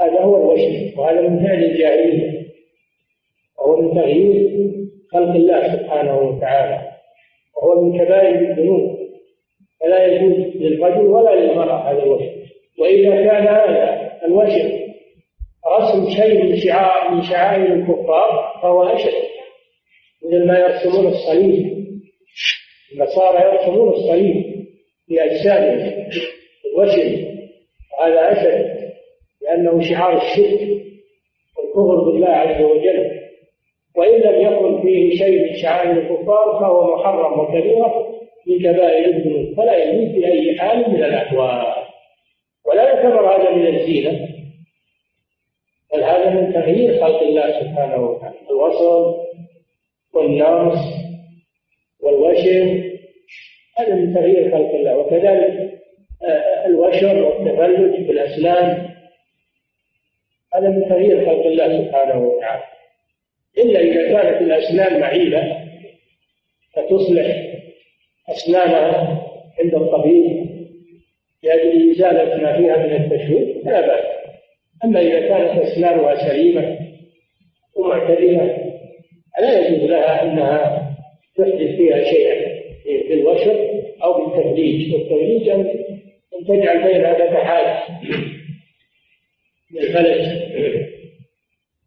هذا هو الوشم وهذا من فعل الجاهلية وهو من تغيير خلق الله سبحانه وتعالى. وهو من كبائر الذنوب. فلا يجوز للرجل ولا للمرأة هذا الوشم وإذا كان هذا الوشم رسم شيء من شعائر من شعائر الكفار فهو أشد مثل ما يرسمون الصليب. النصارى يرسمون الصليب في أجسادهم الوشم هذا أشد لأنه شعار الشرك والكفر بالله عز وجل. وإن لم يكن فيه شيء من شعائر الكفار فهو محرم وكبيرة من كبائر الذنوب فلا يجوز بأي حال من الأحوال. ولا يعتبر هذا من الزينة بل هذا من تغيير خلق الله سبحانه وتعالى. الوصل والناس والوشم هذا من تغيير خلق الله. وكذلك آه، الوشر والتفلج في الأسنان هذا من تغيير خلق الله سبحانه وتعالى. إلا إذا كانت الأسنان معيبة فتصلح أسنانها عند الطبيب لأجل إزالة ما فيها من التشويه فلا بأس. أما إذا كانت أسنانها سليمة ومعتدلة لا يجوز لها أنها تحدث فيها شيئا بالوشر أو بالتفليج والتفليج أن تجعل بينها فتحات من الفلج.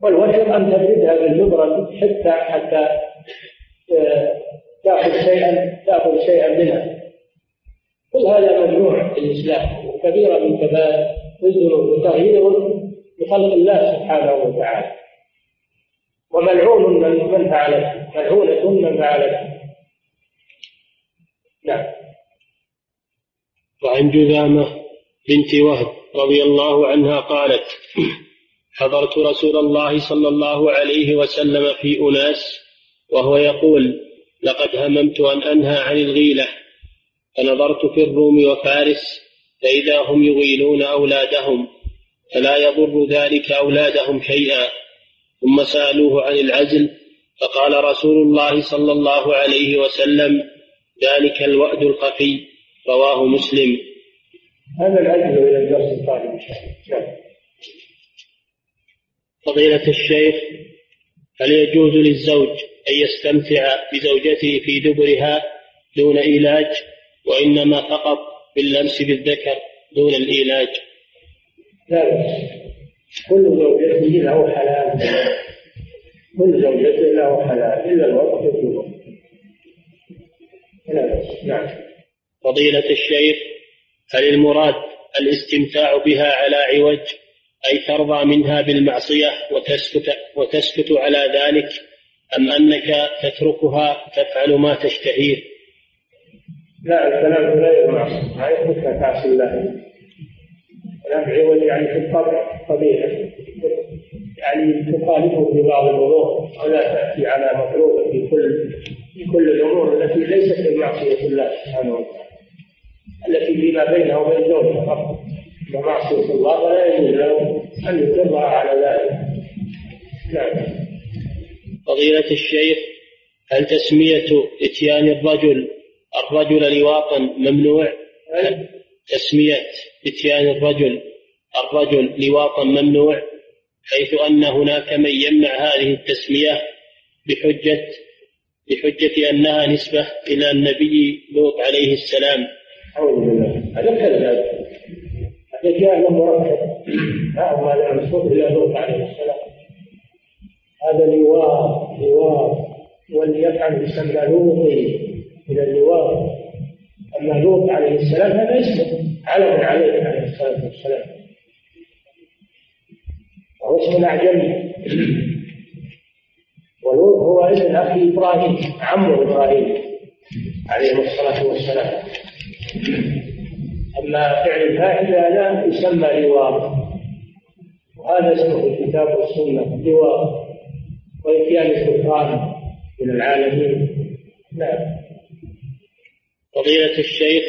والوشر أن تبردها بالمبرد حتى حتى آه، تأخذ شيئا تأخذ شيئا منها. كل هذا ممنوع في الإسلام وكبيرة من كبائر الذنوب وتغيير بخلق الله سبحانه وتعالى. وملعون من من فعلته ملعونة من فعلته. نعم. وعن جذامة بنت وهب رضي الله عنها قالت حضرت رسول الله صلى الله عليه وسلم في أناس وهو يقول لقد هممت أن أنهى عن الغيلة فنظرت في الروم وفارس فإذا هم يغيلون أولادهم فلا يضر ذلك أولادهم شيئا. ثم سألوه عن العزل فقال رسول الله صلى الله عليه وسلم ذلك الوأد الخفي رواه مسلم. هذا العزل إلى الدرس القادم فضيلة الشيخ هل يجوز للزوج أن يستمتع بزوجته في دبرها دون إيلاج؟ وإنما فقط باللمس بالذكر دون الإيلاج. لا بأس. كل زوجته له حلال. كل زوجته له حلال إلا الوقت والجنوب لا بأس. نعم. فضيلة الشيخ هل المراد الاستمتاع بها على عوج؟ أي ترضى منها بالمعصية وتسكت وتسكت على ذلك أم أنك تتركها تفعل ما تشتهيه؟ لا الكلام غير معصية ما يثبت تعصي الله. كلام عوج يعني في الطبع طبيعة يعني تخالفه في بعض الأمور ولا تأتي على مطلوب في كل في كل الأمور التي ليست من معصية الله سبحانه وتعالى. التي فيما بينه وبين زوجها فقط. ومعصية الله ولا يجوز له أن يقرها على ذلك نعم فضيلة الشيخ هل تسمية إتيان الرجل الرجل لواطا ممنوع؟ تسمية إتيان الرجل الرجل لواطا ممنوع حيث أن هناك من يمنع هذه التسمية بحجة بحجة أنها نسبة إلى النبي لوط عليه السلام. أعوذ بالله هذا كذاب هذا جاء مركب ما هو هذا منسوب إلى لوط عليه السلام. هذا لواء لواء واللي يفعل يسمى لوطي إلى اللواء. أما لوط عليه السلام هذا اسمه. علم عليه عليه الصلاة والسلام. وهو اسم أعجمي ولوط هو ابن أخي إبراهيم عم إبراهيم عليه الصلاة والسلام. أما فعل الفاحشة هذا يسمى لواط وهذا اسمه في الكتاب والسنة لواط وإتيان السلطان من العالمين. نعم. فضيلة الشيخ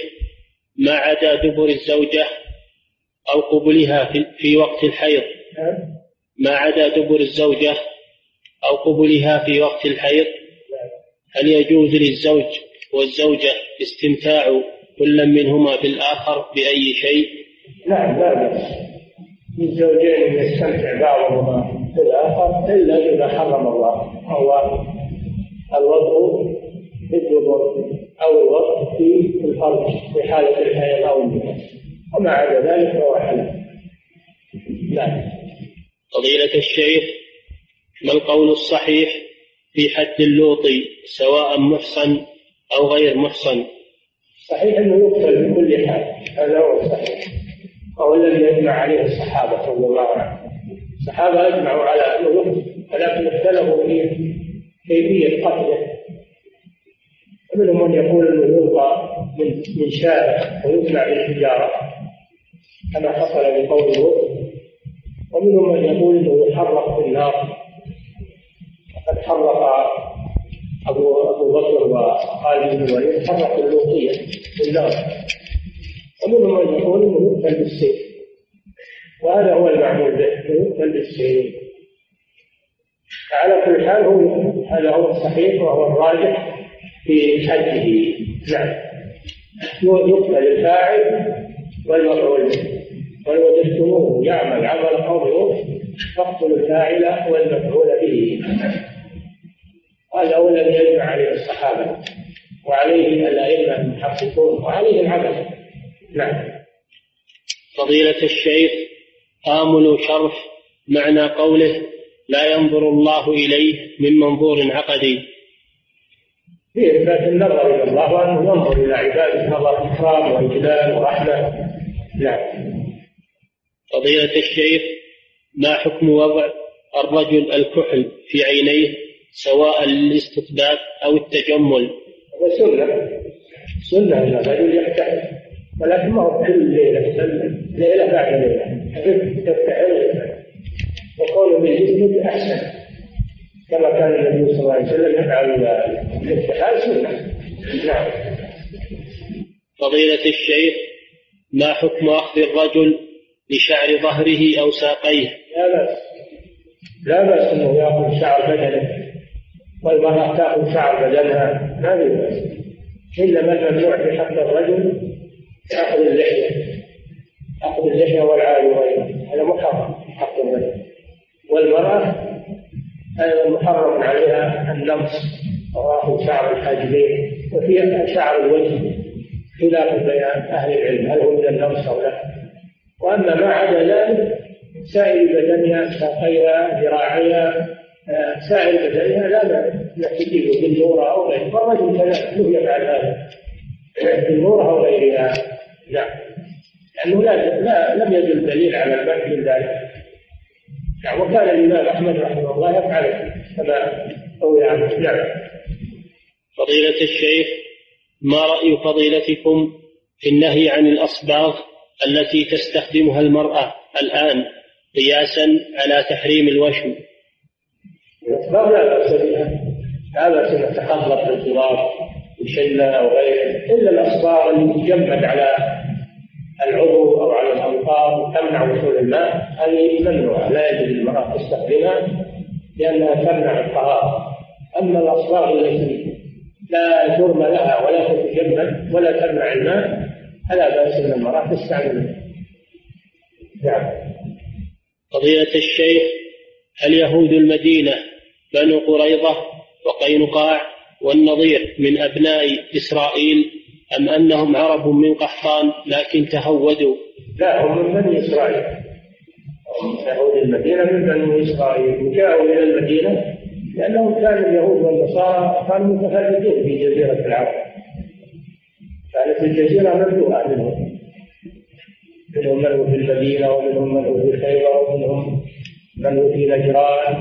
ما عدا دبر الزوجة أو قبلها في وقت الحيض؟ نعم. ما عدا دبر الزوجة أو قبلها في وقت الحيض؟ هل يجوز للزوج والزوجة استمتاع كل منهما بالآخر بأي شيء؟ نعم لا بأس للزوجين يستمتع بعضهما بالآخر إلا إذا حرم الله هو الوضع في الدبر أو الوضع في الفرج في حالة الحيض أو النفاس وما عدا ذلك فهو حلال. نعم فضيلة الشيخ ما القول الصحيح في حد اللوط سواء محصن أو غير محصن؟ صحيح أنه يقتل بكل حال هذا هو الصحيح. أو الذي يجمع عليه الصحابة رضي الله عنهم. الصحابة أجمعوا على أنه يقتل ولكن اختلفوا في كيفية قتله. ومنهم من يقول أنه يلقى من من شارع ويجمع بالحجارة كما حصل بقول لوط ومنهم من يقول أنه يحرق في النار. وقد حرق أبو أبو بكر وخالد بن الوليد حرقوا اللوطيه في النار ومنهم من يقول انه يقتل بالسيف وهذا هو المعمول به انه يقتل بالسيف على كل حال هو هذا هو الصحيح وهو الراجح في حده. نعم. يقتل الفاعل والمفعول به. ووجدتموه يعمل عمل قوم لوط فاقتلوا الفاعل والمفعول به. هذا هو الذي يجمع عليه الصحابة وعليه الأئمة المحققون وعليه العمل نعم. فضيلة الشيخ آمل شرح معنى قوله لا ينظر الله إليه من منظور عقدي. في إثبات النظر إلى الله وأنه ينظر إلى عباده نظر إكرام وإجلال ورحمة نعم. فضيلة الشيخ ما حكم وضع الرجل الكحل في عينيه؟ سواء للاستطباب أو التجمل. هذا سنة. أن الرجل يكتحل ولكن ما هو كل ليلة ليلة بعد ليلة. يكتحل وقول بالجسم أحسن. كما كان النبي صلى الله عليه وسلم يفعل الاكتحال سنة. نعم. فضيلة الشيخ ما حكم أخذ الرجل لشعر ظهره أو ساقيه؟ لا بأس. لا بأس أنه يأخذ شعر بدنه. والمرأة تأخذ شعر بدنها ما في بأس إنما الممنوع في حق الرجل يأخذ اللحية. يأخذ اللحية والعالي هذا محرم في حق الرجل. والمرأة أيضا محرم عليها النمص أو شعر الحاجبين. وفي شعر الوجه خلاف بين أهل العلم هل هو من النمص أو لا. وأما ما عدا ذلك سائر بدنها ساقيها ذراعيها آه، سائر بدنها لا نحتجب بالنورة أو غيره فالرجل كذلك له يفعل هذا بالنورة أو غيرها نعم لأنه لا, لا لم يدل دليل على المنع من ذلك نعم وكان الامام احمد رحمه الله يفعل كما روي عنه نعم فضيلة الشيخ ما رأي فضيلتكم في النهي عن الأصباغ التي تستخدمها المرأة الآن قياسا على تحريم الوشم الإطلاق لا بأس بها لا بأس أن تخلط بالتراب بشلة أو غيره إلا الأصباغ اللي تجمد على العضو أو على الأنقاض تمنع وصول الماء. هذه ممنوعة لا يجوز للمرأة تستخدمها لأنها تمنع الطهارة أما الأصباغ التي لا جرم لها ولا تتجمد ولا تمنع الماء فلا بأس أن المرأة تستعمل نعم. قضية الشيخ هل يهود المدينة بنو قريظة وقينقاع والنظير من أبناء إسرائيل أم أنهم عرب من قحطان لكن تهودوا؟ لا هم من بني إسرائيل. يهود المدينة من بني إسرائيل. وجاءوا إلى المدينة لأنهم كانوا اليهود والنصارى كانوا متفرقين في جزيرة العرب كانت الجزيرة مملوءة منهم. منهم من هو في المدينة ومنهم من هو في خيبر ومنهم من هو في نجران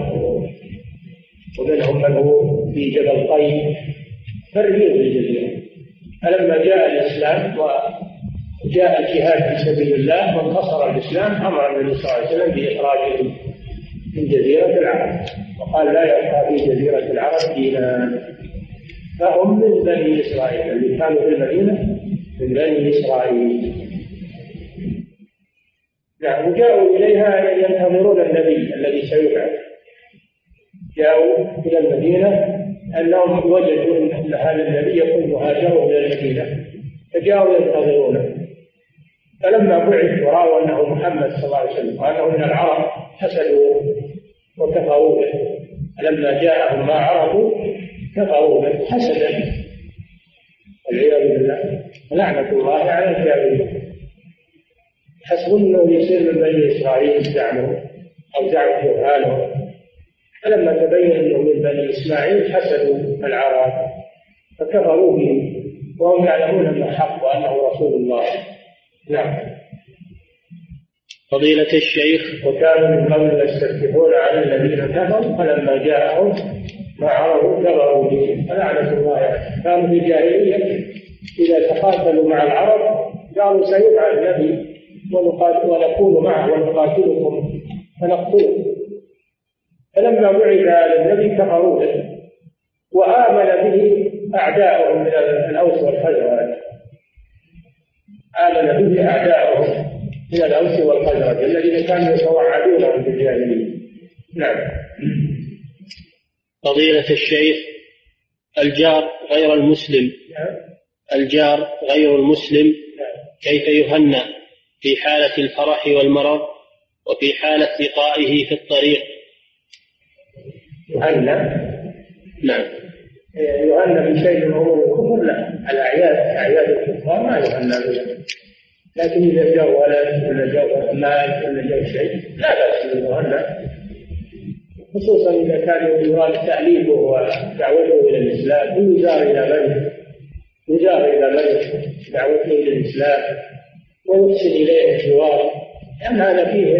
ومنهم من هو في جبل طيب في الجزيرة فلما جاء الإسلام جاء الجهاد في سبيل الله وانتصر الإسلام أمر النبي صلى الله عليه وسلم باخراجهم من جزيرة العرب وقال لا يبقى في جزيرة العرب دينا. فهم من بني إسرائيل اللي كانوا في المدينة من بني إسرائيل. نعم وجاءوا إليها ينتظرون النبي الذي سيبعث. جاءوا إلى المدينة أنهم وجدوا أن هذا النبي يكون مهاجروا إلى المدينة فجاءوا ينتظرونه. فلما بعث ورأوا أنه محمد صلى الله عليه وسلم وأنه من العرب حسدوا وكفروا به. فلما جاءهم ما عرفوا كفروا به حسدا. والعياذ بالله لعنة الله على الكافرين حسبوا انه يصير من بني إسرائيل زعموا أو زعم جهالهم فلما تبين أنه من بني إسماعيل حسدوا العرب فكفروا به وهم يعلمون أنه حق وأنه رسول الله. نعم. فضيلة الشيخ وكانوا من قبل يستفتحون على الذين كفروا فلما جاءهم ما عرفوا كفروا به. فلعنة الله عليهم. كانوا في الجاهلية إذا تقاتلوا مع العرب قالوا سيبعث نبي ونكون معه ونقاتلكم فنقتله فلما بعث هذا النبي كفروا به وآمن به أعداؤهم من الأوس والخزرج آمن به أعداؤهم من الأوس والخزرج الذين كانوا يتوعدونهم في الجاهلية نعم. فضيلة الشيخ الجار غير المسلم. نعم. الجار غير المسلم نعم. كيف يهنأ في حالة الفرح والمرض وفي حالة لقائه في الطريق؟ يهنأ نعم. يهنى بشيء من أمور الكفر؟ لا. الأعياد أعياد الكفار ما يهنى بها لكن إذا جاء ولد ولا جاء مال ولا جاء شيء لا بأس يهنى خصوصا إذا كان يراد تأليفه ودعوته إلى الإسلام يزار إلى من يزار إلى من دعوته إلى الإسلام ويحسن إليه الجوار لأن هذا فيه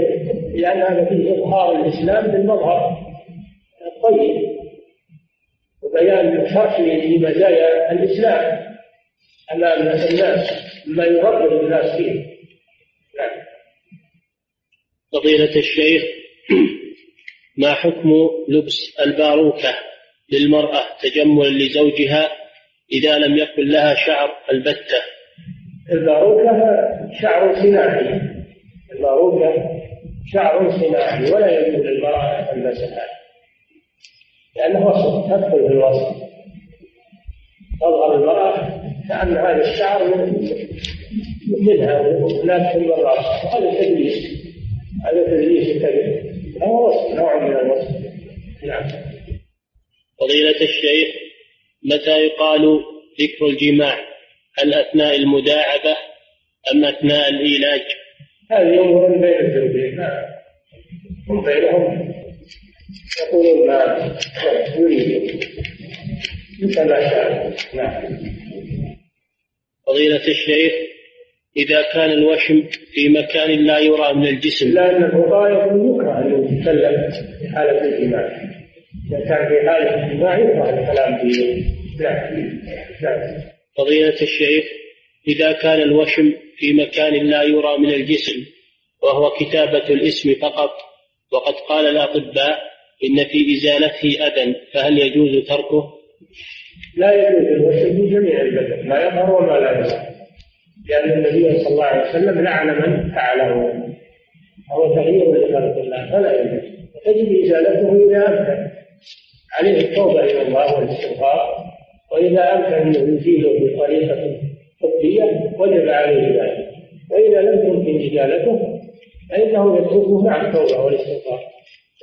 لأن هذا فيه إظهار الإسلام بالمظهر. الطيب وبيان شرح لمزايا الإسلام. أمام الناس ما يرغب الناس فيه. نعم. فضيلة الشيخ ما حكم لبس الباروكة للمرأة تجملا لزوجها إذا لم يكن لها شعر البتة؟ الباروكة شعر صناعي. الباروكة شعر صناعي ولا يجوز للمرأة أن تلبسها. لأنه وصف تدخل في الوصف. تظهر المرأة كأن هذا الشعر منها ولكن من الرأس هذا تدليس. هذا تدليس كذب هو وصف نوع من الوصف. نعم. فضيلة الشيخ متى يقال ذكر الجماع؟ هل أثناء المداعبة أم أثناء الإيلاج؟ هذه أمور بين الزوجين هم بينهم يقولون ما يريد مثل ما شاء نعم فضيلة الشيخ إذا كان الوشم في مكان لا يرى من الجسم. لا أن الفقهاء يقول يكره أن يتكلم في حالة الجماع إذا كان في حالة الجماع يكره الكلام فيه نعم نعم فضيلة الشيخ إذا كان الوشم في مكان لا يرى من الجسم وهو كتابة الاسم فقط وقد قال الأطباء إن في إزالته أذى فهل يجوز تركه؟ لا يجوز الوسل في جميع البدن ما يظهر وما لا يظهر. لأن النبي صلى الله عليه وسلم لعن من فعله. وهو تغيير لخلق الله فلا يجوز. تجب إزالته إذا أمكن عليه التوبة إلى الله والاستغفار وإذا أمكن أن يزيله بطريقة طبية وجب عليه ذلك. وإذا لم يمكن إزالته فإنه يتركه مع التوبة والاستغفار.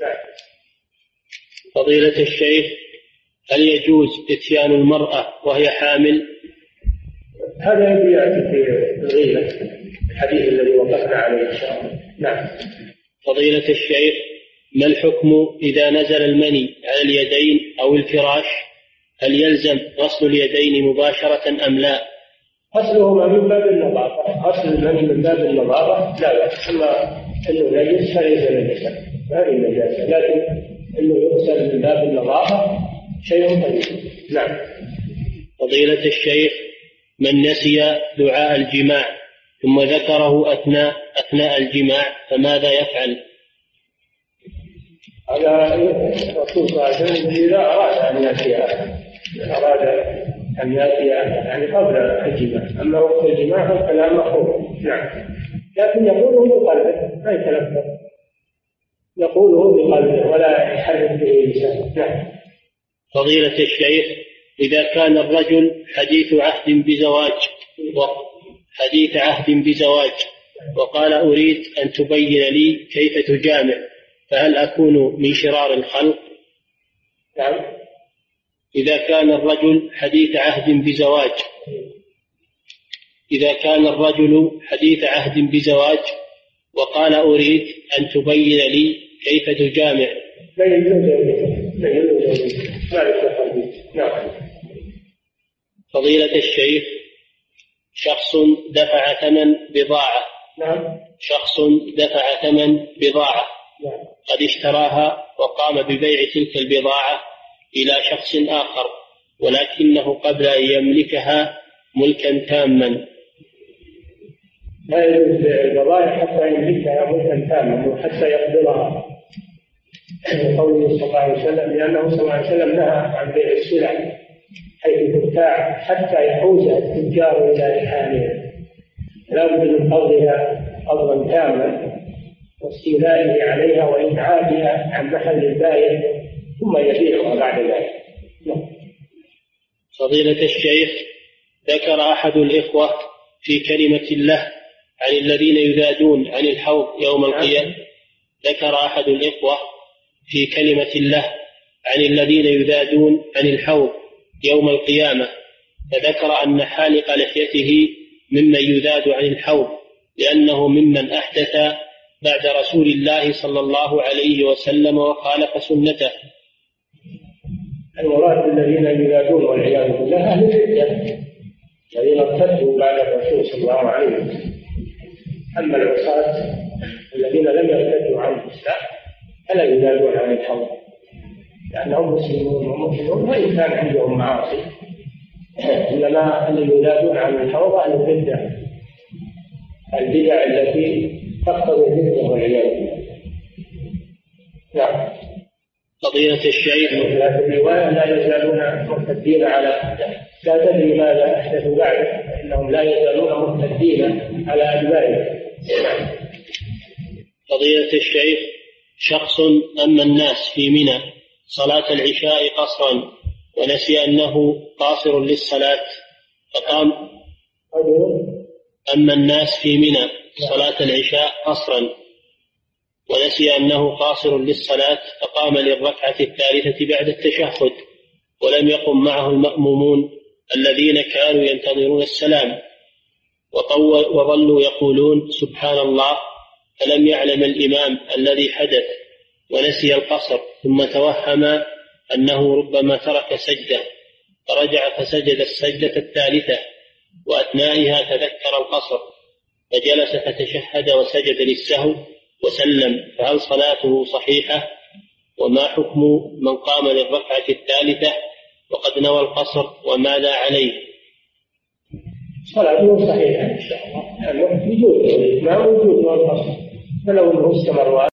نعم. فضيلة الشيخ هل يجوز إتيان المرأة وهي حامل؟ هذا يأتي في الحديث الذي وقفنا عليه إن شاء الله نعم فضيلة الشيخ ما الحكم إذا نزل المني على اليدين أو الفراش هل يلزم غسل اليدين مباشرة أم لا؟ غسلهما من باب النظافة غسل المني من باب النظافة لا بأس أما أنه نجس فليس نجسا هذه النجاسة لكن انه يغسل من باب النظافة شيء طيب. نعم. فضيلة الشيخ من نسي دعاء الجماع ثم ذكره أثناء أثناء الجماع فماذا يفعل؟ هذا الرسول صلى الله عليه وسلم إذا أراد أن يأتي أراد أن يأتي يعني قبل الجماع. أما وقت الجماع فالكلام مفهوم نعم. لكن يقوله بقلبه ما يتلفظ. يقوله بقلبه ولا يحرك به لسانه. نعم. فضيلة الشيخ إذا كان الرجل حديث عهد بزواج حديث عهد بزواج وقال أريد أن تبين لي كيف تجامع فهل أكون من شرار الخلق؟ نعم. إذا كان الرجل حديث عهد بزواج إذا كان الرجل حديث عهد بزواج وقال أريد أن تبين لي كيف تجامع. فضيلة الشيخ شخص دفع ثمن بضاعة. نعم شخص دفع ثمن بضاعة. نعم قد اشتراها وقام ببيع تلك البضاعة إلى شخص آخر ولكنه قبل أن يملكها ملكا تاما. لا يجوز البضائع حتى يملكها ملكا تاما وحتى يقبضها قوله صلى الله عليه وسلم لأنه صلى الله عليه وسلم نهى عن بيع السلع حيث تبتاع حتى يحوزها التجار إلى رحالها لا بد من قبضها قبضا تاما واستيلائه عليها وإبعادها عن محل البائع ثم يبيعها بعد ذلك. فضيلة الشيخ ذكر أحد الإخوة في كلمة الله عن الذين يذادون عن الحوض يوم القيامة. ذكر أحد الإخوة في كلمة الله عن الذين يذادون عن الحوض يوم القيامة فذكر أن حالق لحيته ممن يذاد عن الحوض لأنه ممن أحدث بعد رسول الله صلى الله عليه وسلم وخالف سنته. المراد الذين يذادون والعياذ بالله أهل الردة الذين ارتدوا بعد الرسول صلى الله عليه وسلم. أما العصاة الذين لم يرتدوا عن الإسلام فلا يذادون عن الحوض. لأنهم مسلمون ومؤمنون وإن كان عندهم معاصي إنما الذي يذادون عن الحوض أهل الردة البدع التي تقتضي الردة والعياذ بالله. نعم. فضيلة الشيخ. في الرواية لا يزالون مرتدين على لا تدري ماذا أحدثوا بعد فإنهم لا يزالون مرتدين على أدبارهم. فضيلة الشيخ شخص أما الناس في منى صلاة العشاء قصرا ونسي أنه قاصر للصلاة فقام أما الناس في منى صلاة العشاء قصرا ونسي أنه قاصر للصلاة فقام للركعة الثالثة بعد التشهد ولم يقم معه المأمومون الذين كانوا ينتظرون السلام. وظلوا يقولون سبحان الله فلم يعلم الإمام الذي حدث ونسي القصر ثم توهم أنه ربما ترك سجدة فرجع فسجد السجدة الثالثة وأثنائها تذكر القصر فجلس فتشهد وسجد للسهو وسلم فهل صلاته صحيحة؟ وما حكم من قام للركعة الثالثة؟ وقد نوى القصر وماذا عليه؟ صلاته صحيحة إن شاء الله. لأنه وجود ما وجود والقصر فلو أنه استمر